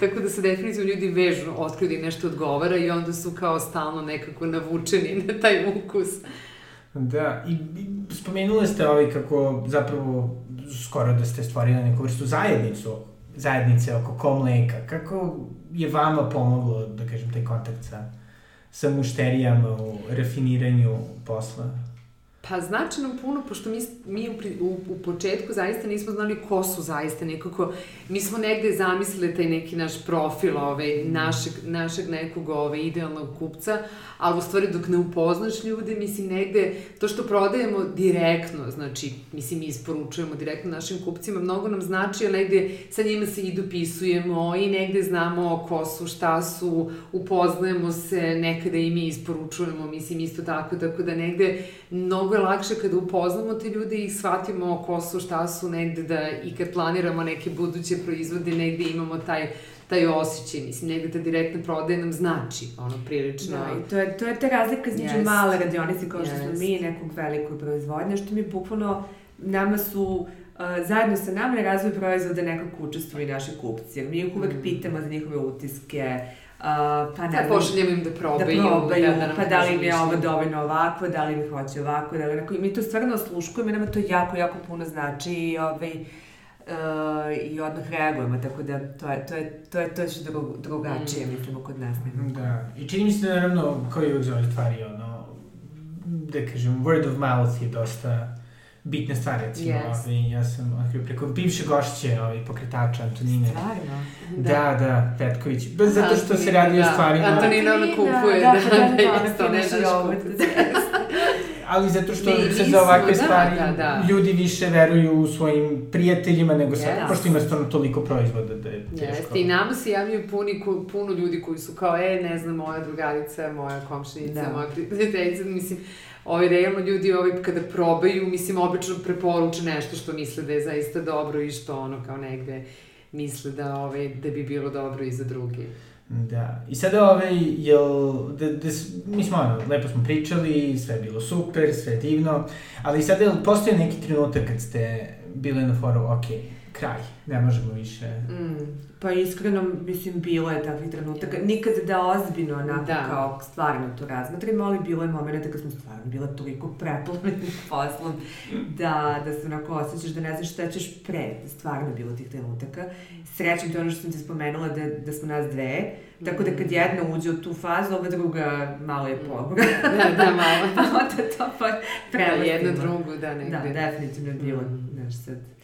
Tako da se definitivno ljudi vežu, otkriju da im nešto odgovara i onda su kao stalno nekako navučeni na taj ukus. Da, i, i spomenuli ste ovaj kako zapravo skoro da ste stvorili neku vrstu zajednicu, zajednice oko kom mleka. Kako je vama pomoglo, da kažem, taj kontakt sa sa mušterijama u rafiniranju posla? Pa znači nam puno, pošto mi, mi u, u, u početku zaista nismo znali ko su zaista nekako, mi smo negde zamislili taj neki naš profil ove, mm. našeg, našeg nekog ove, idealnog kupca, ali u stvari dok ne upoznaš ljude, mislim negde, to što prodajemo direktno, znači, mislim, mi isporučujemo direktno našim kupcima, mnogo nam znači, ali negde sa njima se i dopisujemo i negde znamo ko su, šta su, upoznajemo se, nekada i mi isporučujemo, mislim, isto tako, tako da negde mnogo je lakše kada upoznamo te ljude i shvatimo ko su, šta su, negde da i kad planiramo neke buduće proizvode, negde imamo taj taj osjećaj, mislim, negde ta direktna prodaja nam znači, ono, prilično... Da, i to je, to je ta razlika između yes. male radionice kao što yes. smo mi i nekog velikog proizvodnja, što mi bukvalno, nama su zajedno sa nama na razvoj proizvoda nekako učestvuju i naši kupci. Jer mi ih uvek mm. pitamo za njihove utiske, Uh, pa ne, da pošaljemo im da probaju, da probaju da, da pa da li im je ovo dovoljno ovako, da li im hoće ovako, da li onako. I mi to stvarno osluškujemo i nama to jako, jako puno znači i ovaj, uh, i odmah reagujemo, tako da to je, to je, to je, to je što drug, drugačije, mm. mislimo, kod nas. Da, i čini mi se da naravno, kao i uvijek za ove stvari, ono, da kažem, word of mouth je dosta bitne stvari, recimo, yes. ovaj, ja sam otkrio preko bivše gošće ovaj, pokretača Antonine. Stvarno? Da, da, da Petković. Bez zato što se radi da. o stvarima... Antonina ona kupuje, da, da, da, da, da, da, da, da, da, ali zato što Mi se za ovakve da, stvari da, da. ljudi više veruju u svojim prijateljima nego sad, yes. pošto ima stvarno toliko proizvoda da je teško. Jeste, i nama se javljaju puni, puno ljudi koji su kao, e, ne znam, moja drugarica, moja komšinica, da. moja prijateljica, mislim, ovaj, realno ljudi ovaj, kada probaju, mislim, obično preporuče nešto što misle da je zaista dobro i što ono kao negde misle da, ovaj, da bi bilo dobro i za druge. Da. I sada, ovaj, jel, da, da, mi smo, ono, lepo smo pričali, sve je bilo super, sve je divno, ali sada, jel, postoje neki trenutak kad ste bili na foru, ok, kraj, ne možemo više. Mm. Pa iskreno, mislim, bilo je takvih trenutaka. Nikad da ozbiljno, onako, da. kao stvarno to razmatrimo, ali bilo je momenta kad smo stvarno bila toliko preplavljeni poslom da, da se onako osjećaš da ne znaš šta ćeš pre. Stvarno bilo tih trenutaka. Srećem to je ono što sam ti spomenula da, da smo nas dve. Tako da kad jedna uđe u tu fazu, ova druga malo je pogora. da, da, malo. pa onda to pa prelazimo. Da, jedna drugu, da, negde. Da, definitivno je bilo, mm. znaš sad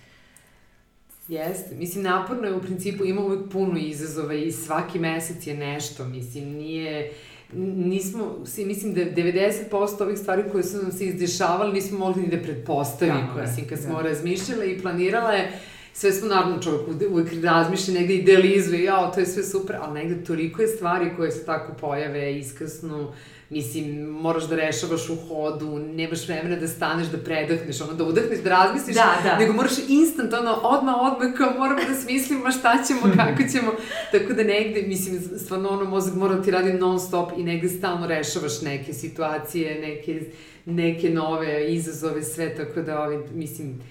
Jeste. Mislim, naporno je u principu, ima uvek puno izazova i svaki mesec je nešto. Mislim, nije nismo, mislim da 90% ovih stvari koje su nam se izdešavali nismo mogli ni da pretpostavimo. Da, mislim, kad smo da. razmišljale i planirale, sve smo naravno čovjek uvek razmišlja, negde idealizuje, jao, to je sve super, ali negde toliko je stvari koje se tako pojave, iskrsnu, Mislim, moraš da rešavaš u hodu, nemaš vremena da staneš, da predahneš, ono, da udahneš, da razmisliš, da, da. nego moraš instant, ono, odmah, odmah, kao moramo da smislimo šta ćemo, kako ćemo, tako da negde, mislim, stvarno, ono, mozak mora da ti radi non stop i negde stalno rešavaš neke situacije, neke, neke nove izazove, sve, tako da, ovaj, mislim,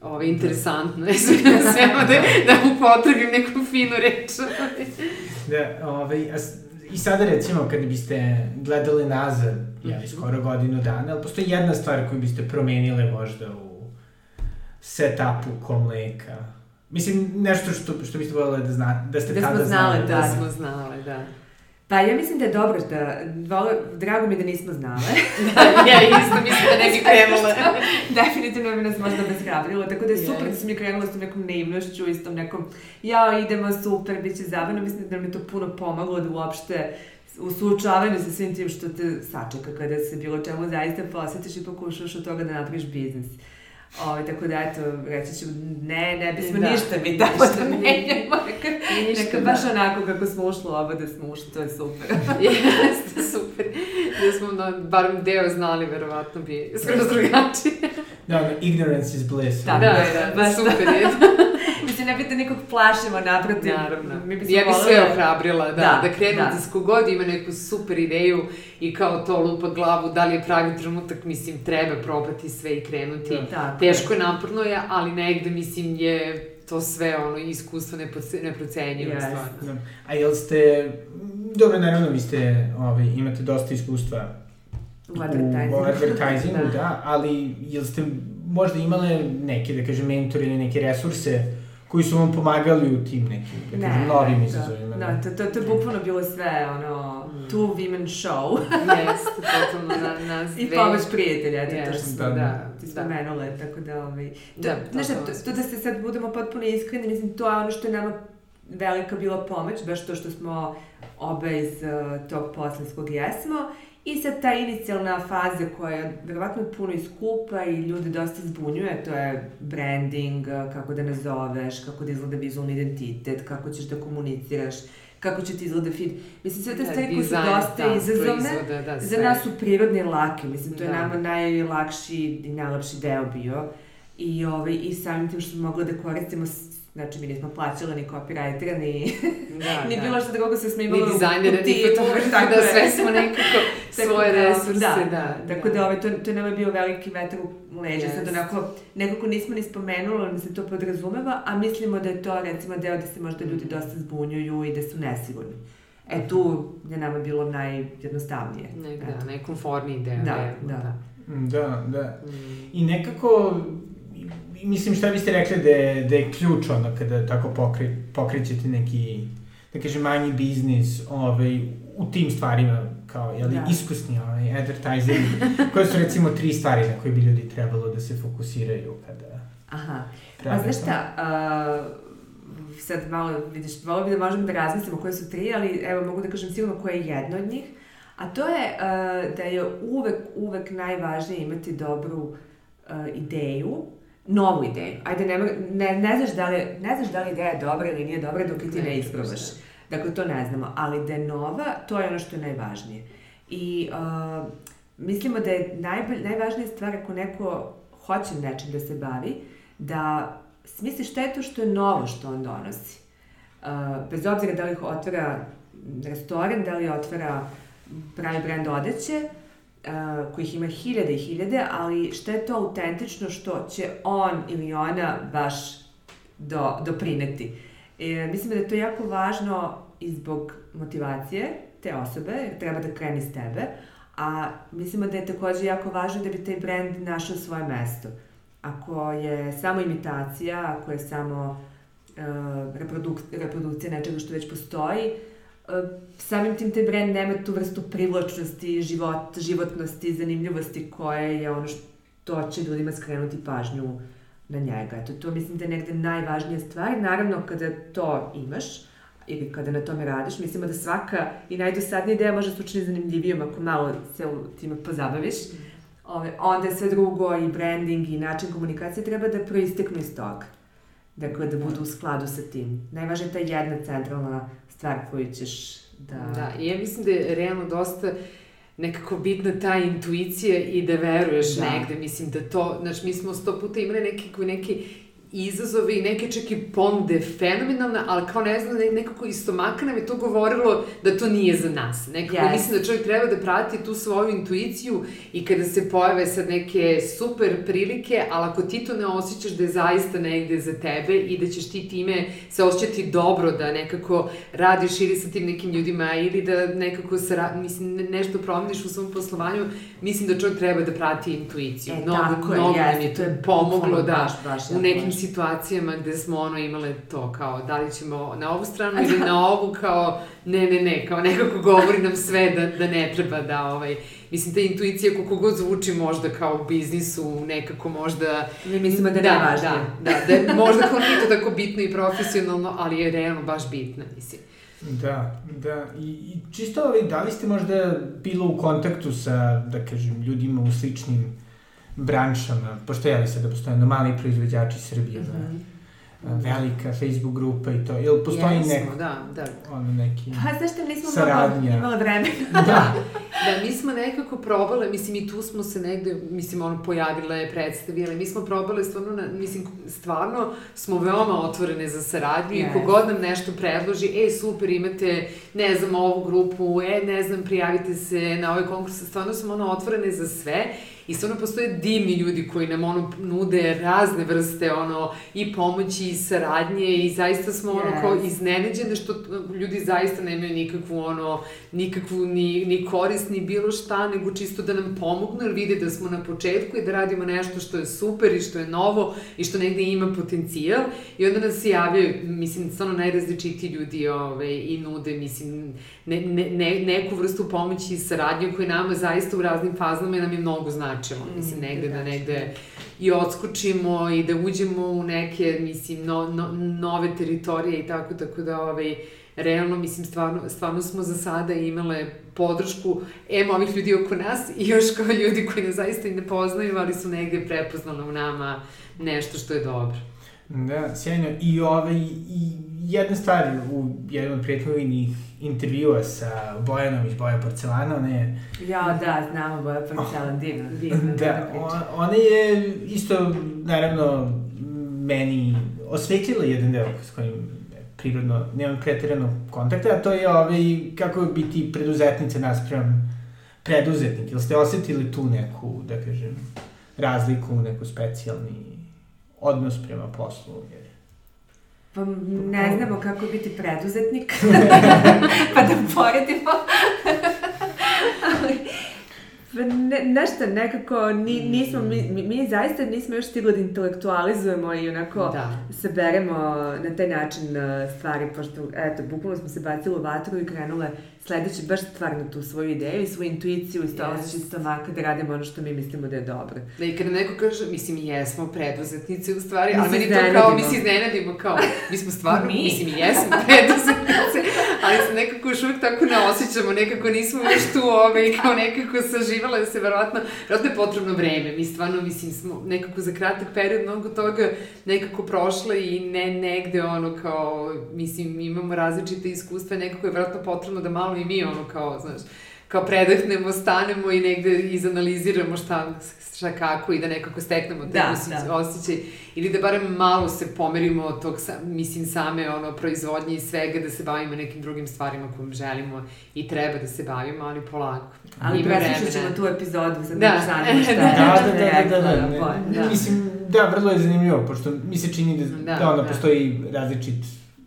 ovo je interesantno, sve da, da upotrebim neku finu reč. da, ovaj, a I sada recimo kad biste gledali nazad, jeli, mhm. skoro godinu dana, ali postoji jedna stvar koju biste promenile možda u setupu komleka? Mislim, nešto što, što biste voljeli da, zna, da ste da tada znali. Da, da smo znali, da. Pa ja mislim da je dobro da, vole, drago mi da nismo znale. da, ja isto mislim da ne bi krenule. Definitivno bi nas možda bezhrabrilo, tako da je super yes. da sam mi krenula s tom nekom naivnošću i s tom nekom, ja idemo super, bit će zabavno, mislim da nam je to puno pomaglo da uopšte u suočavanju sa svim tim što te sačeka kada se bilo čemu zaista posetiš i pokušaš od toga da napraviš biznis. Uh, Ovo, ovaj, tako da, eto, reći ću, ne, ne bismo da. ništa mi tamo da menjamo. Neka, neka baš da. onako kako smo ušli ovo da smo ušli, to je super. Jeste, super. Da smo no, barem deo znali, verovatno bi skroz drugačije. Da, no, ignorance is bliss. Da, da, da, da, da super je. Ne bi da nikog plašimo, naprotiv. Naravno. Mi ja bih sve ohrabrila, da, da, da krenu da. da skogod ima neku super ideju i kao to lupa glavu, da li je pravi trenutak, mislim, treba probati sve i krenuti. Da, Teško je, naporno je, ali negde, mislim, je to sve ono iskustvo neprocenjivo yes. stvarno. Da. A jel ste, dobro, naravno vi ste, ovaj, imate dosta iskustva u advertisingu, u advertisingu da. da, ali jel ste možda imale neke, da kažem, mentori ili neke resurse koji su vam pomagali u tim nekim, da kažem, novim izazovima. Da, to, to, to je bukvalno bilo sve, ono, mm. two women show. Jeste, totalno na, nas dve. I pomoć prijatelja, eto, yes, to što da, da, ti spomenula, da. tako da, ovaj, to, da, to, znaš, to, to, da se sad budemo potpuno iskreni, mislim, to je ono što je nama velika bila pomoć, baš to što smo obe iz uh, tog poslenskog jesmo, I sad ta inicijalna faza koja je verovatno puno iskupa i ljudi dosta zbunjuje, to je branding, kako da nazoveš, kako da izgleda vizualni identitet, kako ćeš da komuniciraš, kako će ti izgleda feed. Mislim, sve te da, stvari koje su dosta da, izazovne, da, za nas su prirodne lake. Mislim, to je da. nama najlakši i najlepši deo bio. I, ovaj, i samim tim što smo mogli da koristimo Znači, mi nismo plaćali ni copywritera, ni, da, ni da. bilo što drugo se snimalo Ni dizajnera, ni fotografa, da sve smo nekako svoje da, resurse, da. da. Tako da, da, ovaj, to, to nama je bio veliki vetar u leđa. Yes. Sad onako, nekako nismo ni spomenuli, ali se to podrazumeva, a mislimo da je to recimo deo da se možda ljudi dosta zbunjuju i da su nesigurni. E tu je nama bilo najjednostavnije. Ne, da, Eto. najkonforniji deo. Da, je, da. Da, da. Mm. I nekako, mislim šta biste rekli da je, da je ključ ono kada tako pokre, pokrećete neki, da kažem, manji biznis ovaj, u tim stvarima, kao, jel, Da. iskusni ovaj, advertising, koje su recimo tri stvari na koje bi ljudi trebalo da se fokusiraju kada Aha. Pa prave znaš šta, a, sad malo, vidiš, volio bi da možemo da razmislimo koje su tri, ali evo mogu da kažem sigurno koje je jedno od njih. A to je a, da je uvek, uvek najvažnije imati dobru a, ideju, novu ideju. Ajde, ne, ne, ne, znaš da li, ne znaš da li ideja je dobra ili nije dobra dok ti Ne, ne isprobaš. Dakle, to ne znamo, ali da je nova, to je ono što je najvažnije. I uh, mislimo da je najbolj, najvažnija stvar ako neko hoće nečim da se bavi, da smisli šta je to što je novo što on donosi. Uh, bez obzira da li otvara restoran, da li otvara pravi brand odeće, uh, kojih ima hiljade i hiljade, ali šta je to autentično što će on ili ona baš do, doprineti. E, mislim da je to jako važno i zbog motivacije te osobe, treba da krene iz tebe, a mislimo da je takođe jako važno da bi taj brand našao svoje mesto. Ako je samo imitacija, ako je samo uh, reproduk, reprodukcija nečega što već postoji, uh, samim tim taj brand nema tu vrstu privlačnosti, život, životnosti, zanimljivosti koje je ono što će ljudima skrenuti pažnju na njega. Eto, to mislim da je negde najvažnija stvar. Naravno, kada to imaš, ili kada na tome radiš, mislimo da svaka i najdosadnija ideja može se učini zanimljivijom ako malo se u time pozabaviš. Ove, onda sve drugo i branding i način komunikacije treba da proisteknu iz toga. Dakle, da budu u skladu sa tim. Najvažnija je ta jedna centralna stvar koju ćeš da... Da, i ja mislim da je realno dosta nekako bitna ta intuicija i da veruješ Da. negde. Mislim da to, znaš, mi smo sto puta imali neki, neki izazove i neke čak i ponude fenomenalne, ali kao ne znam, ne- nekako iz stomaka nam je to govorilo da to nije za nas. Nekako Yes. mislim da čovjek treba da prati tu svoju intuiciju i kada se pojave sad neke super prilike, ali ako ti to ne osjećaš da je zaista negde za tebe i da ćeš ti time se osjećati dobro da nekako radiš ili sa tim nekim ljudima ili da nekako sara, mislim, ne- nešto promeniš u svom poslovanju, mislim da čovjek treba da prati intuiciju. E, mnogo, tako je, mnogo jeste, je to to je pomoglo da baš, baš u nekim. Situacijama gde smo ono imale to kao da li ćemo na ovu stranu ili na ovu kao ne, ne, ne, kao nekako govori nam sve da, da ne treba da ovaj, mislim ta intuicija koliko god zvuči možda kao u biznisu nekako možda Mi mislimo da je da, najvažnije. da, da, da, je možda kao nije to tako bitno i profesionalno, ali je realno baš bitna, mislim. Da, da. I, i čisto, ovaj, da li ste možda bilo u kontaktu sa, da kažem, ljudima u sličnim branšama, pošto je li sad da postoje mali proizvođači Srbije, mm Mhm. velika Facebook grupa i to, ili postoji Jesmo, neko, da, da. ono neki... Pa znaš šta, nismo Saradnja. imala vremena. da, Da, mi smo nekako probale, mislim i tu smo se negde, mislim ono pojavile, predstavile, mi smo probale stvarno, na, mislim stvarno smo veoma otvorene za saradnju. Yes. i kogod nam nešto predloži, e super imate, ne znam, ovu grupu, e ne znam, prijavite se na ovaj konkurs, stvarno smo ono otvorene za sve I stvarno postoje divni ljudi koji nam ono nude razne vrste ono i pomoći i saradnje i zaista smo ono Yes. kao iznenađene što ljudi zaista nemaju nikakvu ono nikakvu ni, ni korist ni bilo šta nego čisto da nam pomognu jer vide da smo na početku i da radimo nešto što je super i što je novo i što negde ima potencijal i onda nas se javljaju mislim stvarno najrazličitiji ljudi ove, i nude mislim ne, ne, ne, neku vrstu pomoći i saradnje koje nama zaista u raznim fazama nam je mnogo značilo. Mislim, negde da negde i odskočimo i da uđemo u neke, mislim, no, no, nove teritorije i tako, tako da, ovaj, realno, mislim, stvarno, stvarno smo za sada imale podršku em ovih ljudi oko nas i još kao ljudi koji nas zaista i ne poznaju, ali su negde prepoznali u nama nešto što je dobro. Da, sjajno. I, ovaj, i jedna stvar u jednom od prethodnih intervjua sa Bojanom iz Boja Porcelana, ona je... Ja, da, znamo Boja Porcelan, divno, divno. Da, on, ona je isto, naravno, meni osvetljila jedan deo s kojim prirodno nemam pretiranog kontakta, a to je ovaj, kako biti preduzetnice nasprem preduzetnik. Ili ste osetili tu neku, da kažem, razliku, neku specijalni odnos prema poslu? Jer... Pa ne znamo kako biti preduzetnik, pa da poredimo. Ali, ne, nešto nekako ni, nismo, mi, mi, zaista nismo još stigli da intelektualizujemo i onako da. saberemo na taj način uh, stvari, pošto, eto, bukvalno smo se bacili u vatru i krenule sledeći baš stvarno tu svoju ideju i svoju intuiciju i sto yes. stomaka da radimo ono što mi mislimo da je dobro. Da i kada neko kaže, mislim, jesmo preduzetnici u stvari, mi ali meni to kao, mi se iznenadimo kao, mi smo stvarno, mi? mislim, jesmo preduzetnici, ali se nekako još uvijek tako ne osjećamo, nekako nismo još tu ove, kao nekako saživale se, verovatno, verovatno je potrebno vreme, mi stvarno, mislim, smo nekako za kratak period mnogo toga nekako prošle i ne negde ono kao, mislim, imamo različite iskustva, nekako je verovatno potrebno da malo i mi ono kao, znaš, kao predahnemo, stanemo i negde izanaliziramo šta, šta kako i da nekako steknemo te da, osjećaj, da. osjećaj ili da barem malo se pomerimo od tog, mislim, same ono, proizvodnje i svega, da se bavimo nekim drugim stvarima kojim želimo i treba da se bavimo, ali polako. Ali preslušat ćemo tu epizodu, sad da. da zanima šta. Da, da, da, da, da, da, da, da. Mislim, da, vrlo je zanimljivo, pošto mi se čini da, da, da onda da. postoji različit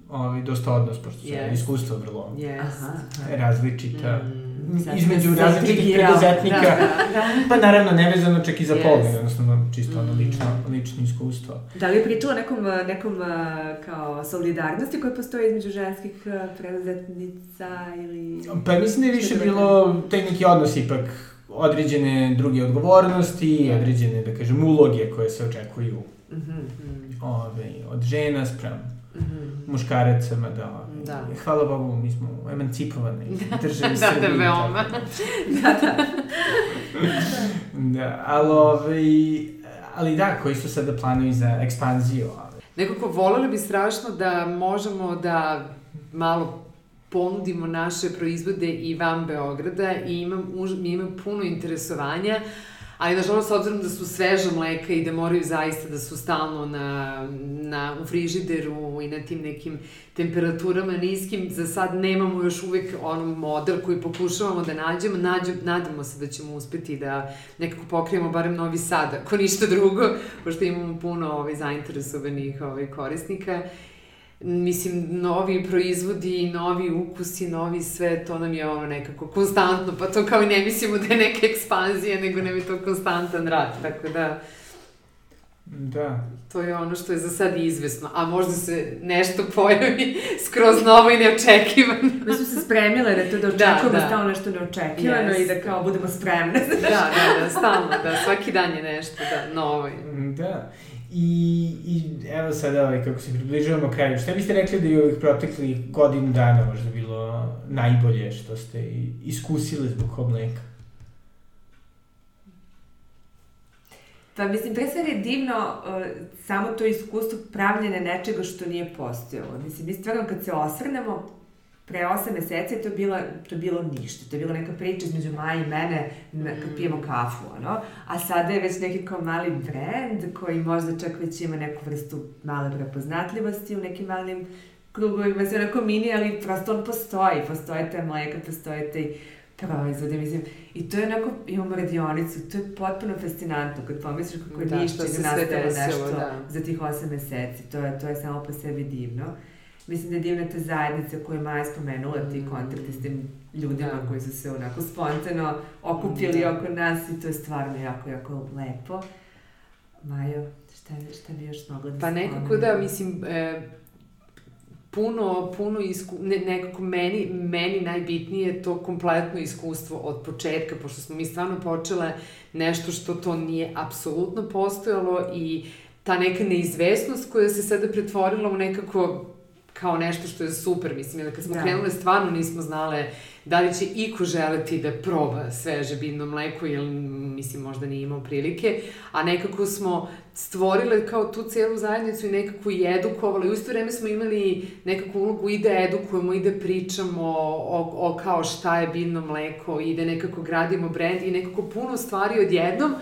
ovaj, dosta odnos, pošto su yes. iskustva vrlo yes. različita. Mm između različitih preduzetnika, da, da, da. pa naravno nevezano čak i za yes. pol, odnosno čisto ono lično, mm. lično iskustvo. Da li je pričala nekom, nekom kao solidarnosti koja postoji između ženskih preduzetnica ili... Pa mislim da je više bilo taj neki odnos ipak određene druge odgovornosti, određene, da kažem, uloge koje se očekuju mm -hmm. ove, od žena sprem mm -hmm. muškaracama, da. da. Hvala Bogu, mi smo emancipovane državi da, Srbije. Da, da, veoma. da, da. da, ali, ovaj, ali da, koji su sada planovi za ekspanziju? Nekako voleli bi strašno da možemo da malo ponudimo naše proizvode i van Beograda i imam, mi imam puno interesovanja, ali nažalost s obzirom da su sveža mleka i da moraju zaista da su stalno na, na, u frižideru i na tim nekim temperaturama niskim, za sad nemamo još uvek ono model koji pokušavamo da nađemo, Nađu, nadamo se da ćemo uspeti da nekako pokrijemo barem Novi Sad, ako ništa drugo, pošto imamo puno ovaj, zainteresovanih ovaj, korisnika mislim, novi proizvodi, novi ukusi, novi sve, to nam je ono nekako konstantno, pa to kao i ne mislimo da je neka ekspanzija, nego nam je to konstantan rad, tako da... Da. To je ono što je za sad izvesno, a možda se nešto pojavi skroz novo i neočekivano. Mi smo se spremile da to da, da očekujemo da, da. stalno nešto neočekivano yes. i da kao budemo spremne. da, da, da, stalno, da, svaki dan je nešto, da, novo. Da. I, I evo sada, ovaj, kako se približavamo kraju, šta biste rekli da je ovih protekli godinu dana možda bilo najbolje što ste iskusili zbog hod mleka? Pa mislim, pre svega je divno uh, samo to iskustvo pravljene nečega što nije postojalo. Mislim, mi stvarno kad se osvrnemo, pre 8 meseci to je, bila, to bilo ništa. To je bila neka priča između Maja i mene na, kad pijemo kafu, ono. A sada je već neki kao mali brand koji možda čak već ima neku vrstu male prepoznatljivosti u nekim malim krugovima, sve onako mini, ali prosto on postoji. Postoje te mleka, postoje te proizvode, mislim. I to je onako, imamo radionicu, to je potpuno fascinantno kad pomisliš kako je da, ništa ne nastalo nešto da. za tih 8 meseci. To je, to je samo po sebi divno. Mislim da je divna ta zajednica koju je Maja spomenula, ti mm. kontakti s tim ljudima da. koji su se onako spontano okupili da. oko nas i to je stvarno jako, jako lepo. Majo, šta, šta bi još mogla da Pa nekako da, mislim, e, puno, puno isku, ne, nekako meni, meni najbitnije je to kompletno iskustvo od početka, pošto smo mi stvarno počele nešto što to nije apsolutno postojalo i ta neka neizvesnost koja se sada pretvorila u nekako kao nešto što je super, mislim, jer kad smo da. krenule stvarno nismo znale da li će iko želeti da proba sveže biljno mleko, jer mislim možda nije imao prilike, a nekako smo stvorile kao tu celu zajednicu i nekako i edukovali. U isto vreme smo imali nekakvu ulogu i da edukujemo i da pričamo o, o kao šta je biljno mleko i da nekako gradimo brend i nekako puno stvari odjednom,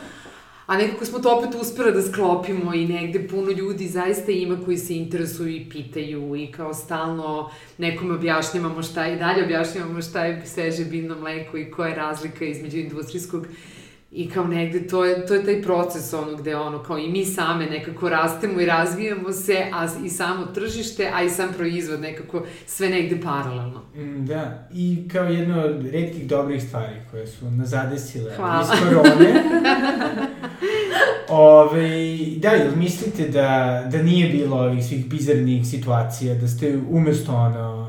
A nekako smo to opet uspela da sklopimo i negde puno ljudi zaista ima koji se interesuju i pitaju i kao stalno nekome objašnjavamo šta je, i dalje objašnjavamo šta je sveže biljno mleko i koja je razlika između industrijskog I kao negde, to je, to je taj proces ono gde ono, kao i mi same nekako rastemo i razvijamo se, a i samo tržište, a i sam proizvod nekako sve negde paralelno. Mm, da, i kao jedno od redkih dobrih stvari koje su nas zadesile Hvala. iz korone. Ove, da, jel mislite da, da nije bilo ovih svih bizarnih situacija, da ste umesto ono,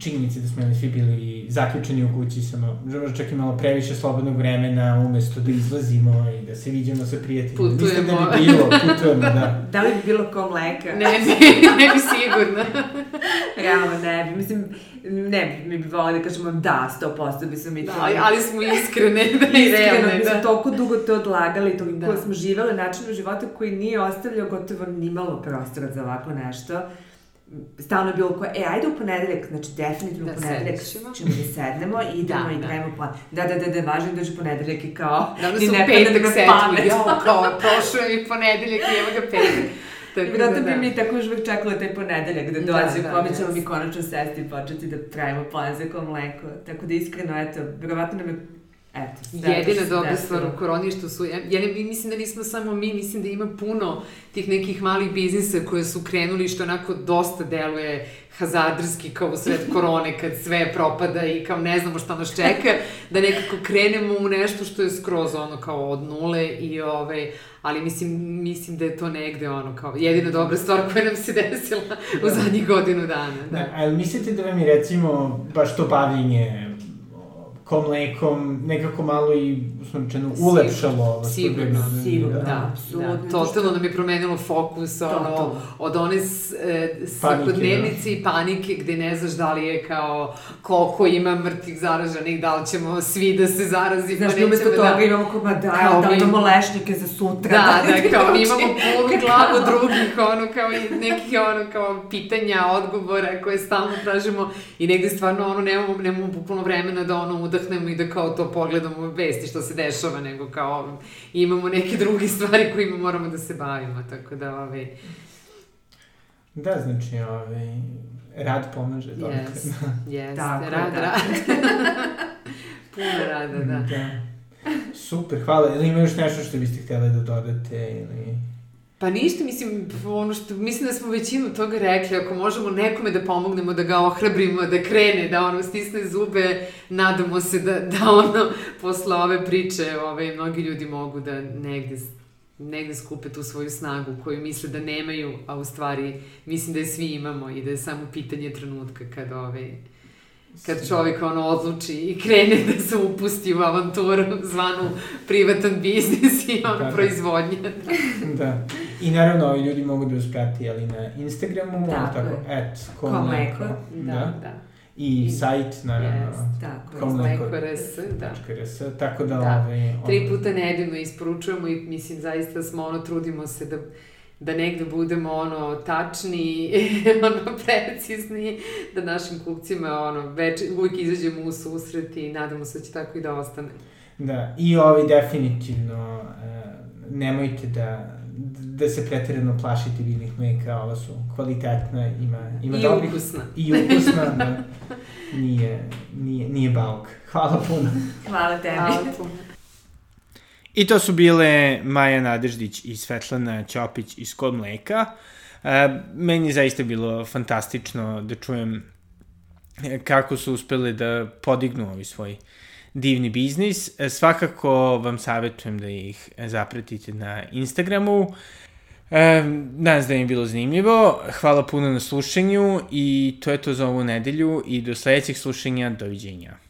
činjenice da smo svi bili zaključeni u kući, samo, možda čak i malo previše slobodnog vremena, umesto da izlazimo i da se viđamo sa prijateljima. Putujemo. Mislim da bi bilo, putujemo, da. da li bi bilo ko mleka? Ne bi, ne bi sigurno. Realno ne bi, mislim, ne bi, mi bi volali da kažemo da, 100% bi smo mi da, to. Da, ali smo iskrene, da iskrene, realno, da. mi smo toliko dugo to odlagali, toliko da. smo živele načinu života koji nije ostavljao gotovo nimalo prostora za ovako nešto stalno je bilo ko, e, ajde u ponedeljak, znači definitivno da u ponedeljak ćemo. da sednemo i idemo da, i da. pravimo plan. Da, da, da, da, važno dođe ponedeljak i kao, da, da su petak setili, jo, kao, prošlo je mi ponedeljak i evo ga petak. Tako da, da, bi mi tako još uvek čekala taj ponedeljak da, da dođe, da, da, kome ćemo mi konačno sesti i početi da pravimo plan za ko mleko. Tako da iskreno, eto, verovatno nam je Eto, Jedina da dobra stvar u koroni što su, ja, ne, mislim da nismo samo mi, mislim da ima puno tih nekih malih biznisa koje su krenuli što onako dosta deluje hazardrski kao u sred korone kad sve propada i kao ne znamo šta nas čeka, da nekako krenemo u nešto što je skroz ono kao od nule i ovaj, ali mislim, mislim da je to negde ono kao jedina dobra stvar koja nam se desila da. u zadnjih godinu dana. Da. da ali mislite da vam je recimo baš to bavljenje ko mlekom nekako malo i uslovčeno ulepšalo ovo. Sigurno, sigurno, da, da, apsolutno. Da, totalno nam je promenilo fokus, ono, od one e, svakodnevnice i panike gde ne znaš da li je kao koliko ima mrtvih zaraženih, da li ćemo svi da se zarazimo. Znaš, umesto da, toga imamo kao, da, kao da, mi... imamo lešnike za sutra. Da, da, da kao mi imamo punu glavu drugih, ono, kao i nekih, ono, kao pitanja, odgovora koje stalno tražimo i negde stvarno, ono, nemamo, nemamo bukvalno vremena da, ono, udahnemo i da kao to pogledamo vesti što se dešava, nego kao imamo neke druge stvari kojima moramo da se bavimo, tako da, ovaj... Da, znači, ovaj, rad pomaže dodatno. Yes, yes, Tako, rad, da. rad. Puno rada, da. da. Super, hvala. Ili ima još nešto što biste htjeli da dodate ili... Pa ništa, mislim, ono što, mislim da smo većinu toga rekli, ako možemo nekome da pomognemo, da ga ohrabrimo, da krene, da ono stisne zube, nadamo se da, da ono, posle ove priče, ove, mnogi ljudi mogu da negde negde skupe tu svoju snagu koju misle da nemaju, a u stvari mislim da je svi imamo i da je samo pitanje trenutka kad ove, kad čovjek ono odluči i krene da se upusti u avanturu zvanu privatan biznis i ono da, da. proizvodnja. da. I naravno ovi ljudi mogu da usprati ali na Instagramu, tako, tako et, komleko. Da, da. da. I, I sajt, naravno. Yes, tako, komleko.rs, da. .rs, tako da, da. Ove, ovaj, Tri puta nedeljno isporučujemo i mislim zaista smo ono, trudimo se da da negde budemo ono tačni, ono precizni, da našim kupcima ono već uvijek izađemo u susret i nadamo se da će tako i da ostane. Da, i ovi definitivno uh, nemojte da da se pretredno plašite biljnih mleka, ova su kvalitetna, ima, ima I dobrih... ukusna. I ukusna, da. Nije, nije, nije bauk. Hvala puno. Hvala tebi. Hvala puno. I to su bile Maja Nadeždić i Svetlana Ćopić iz Kod mleka. E, meni je zaista bilo fantastično da čujem e, kako su uspeli da podignu ovaj svoj divni biznis. E, svakako vam savjetujem da ih zapratite na Instagramu. E, nadam se da je bilo zanimljivo. Hvala puno na slušanju i to je to za ovu nedelju i do sledećeg slušanja. Doviđenja.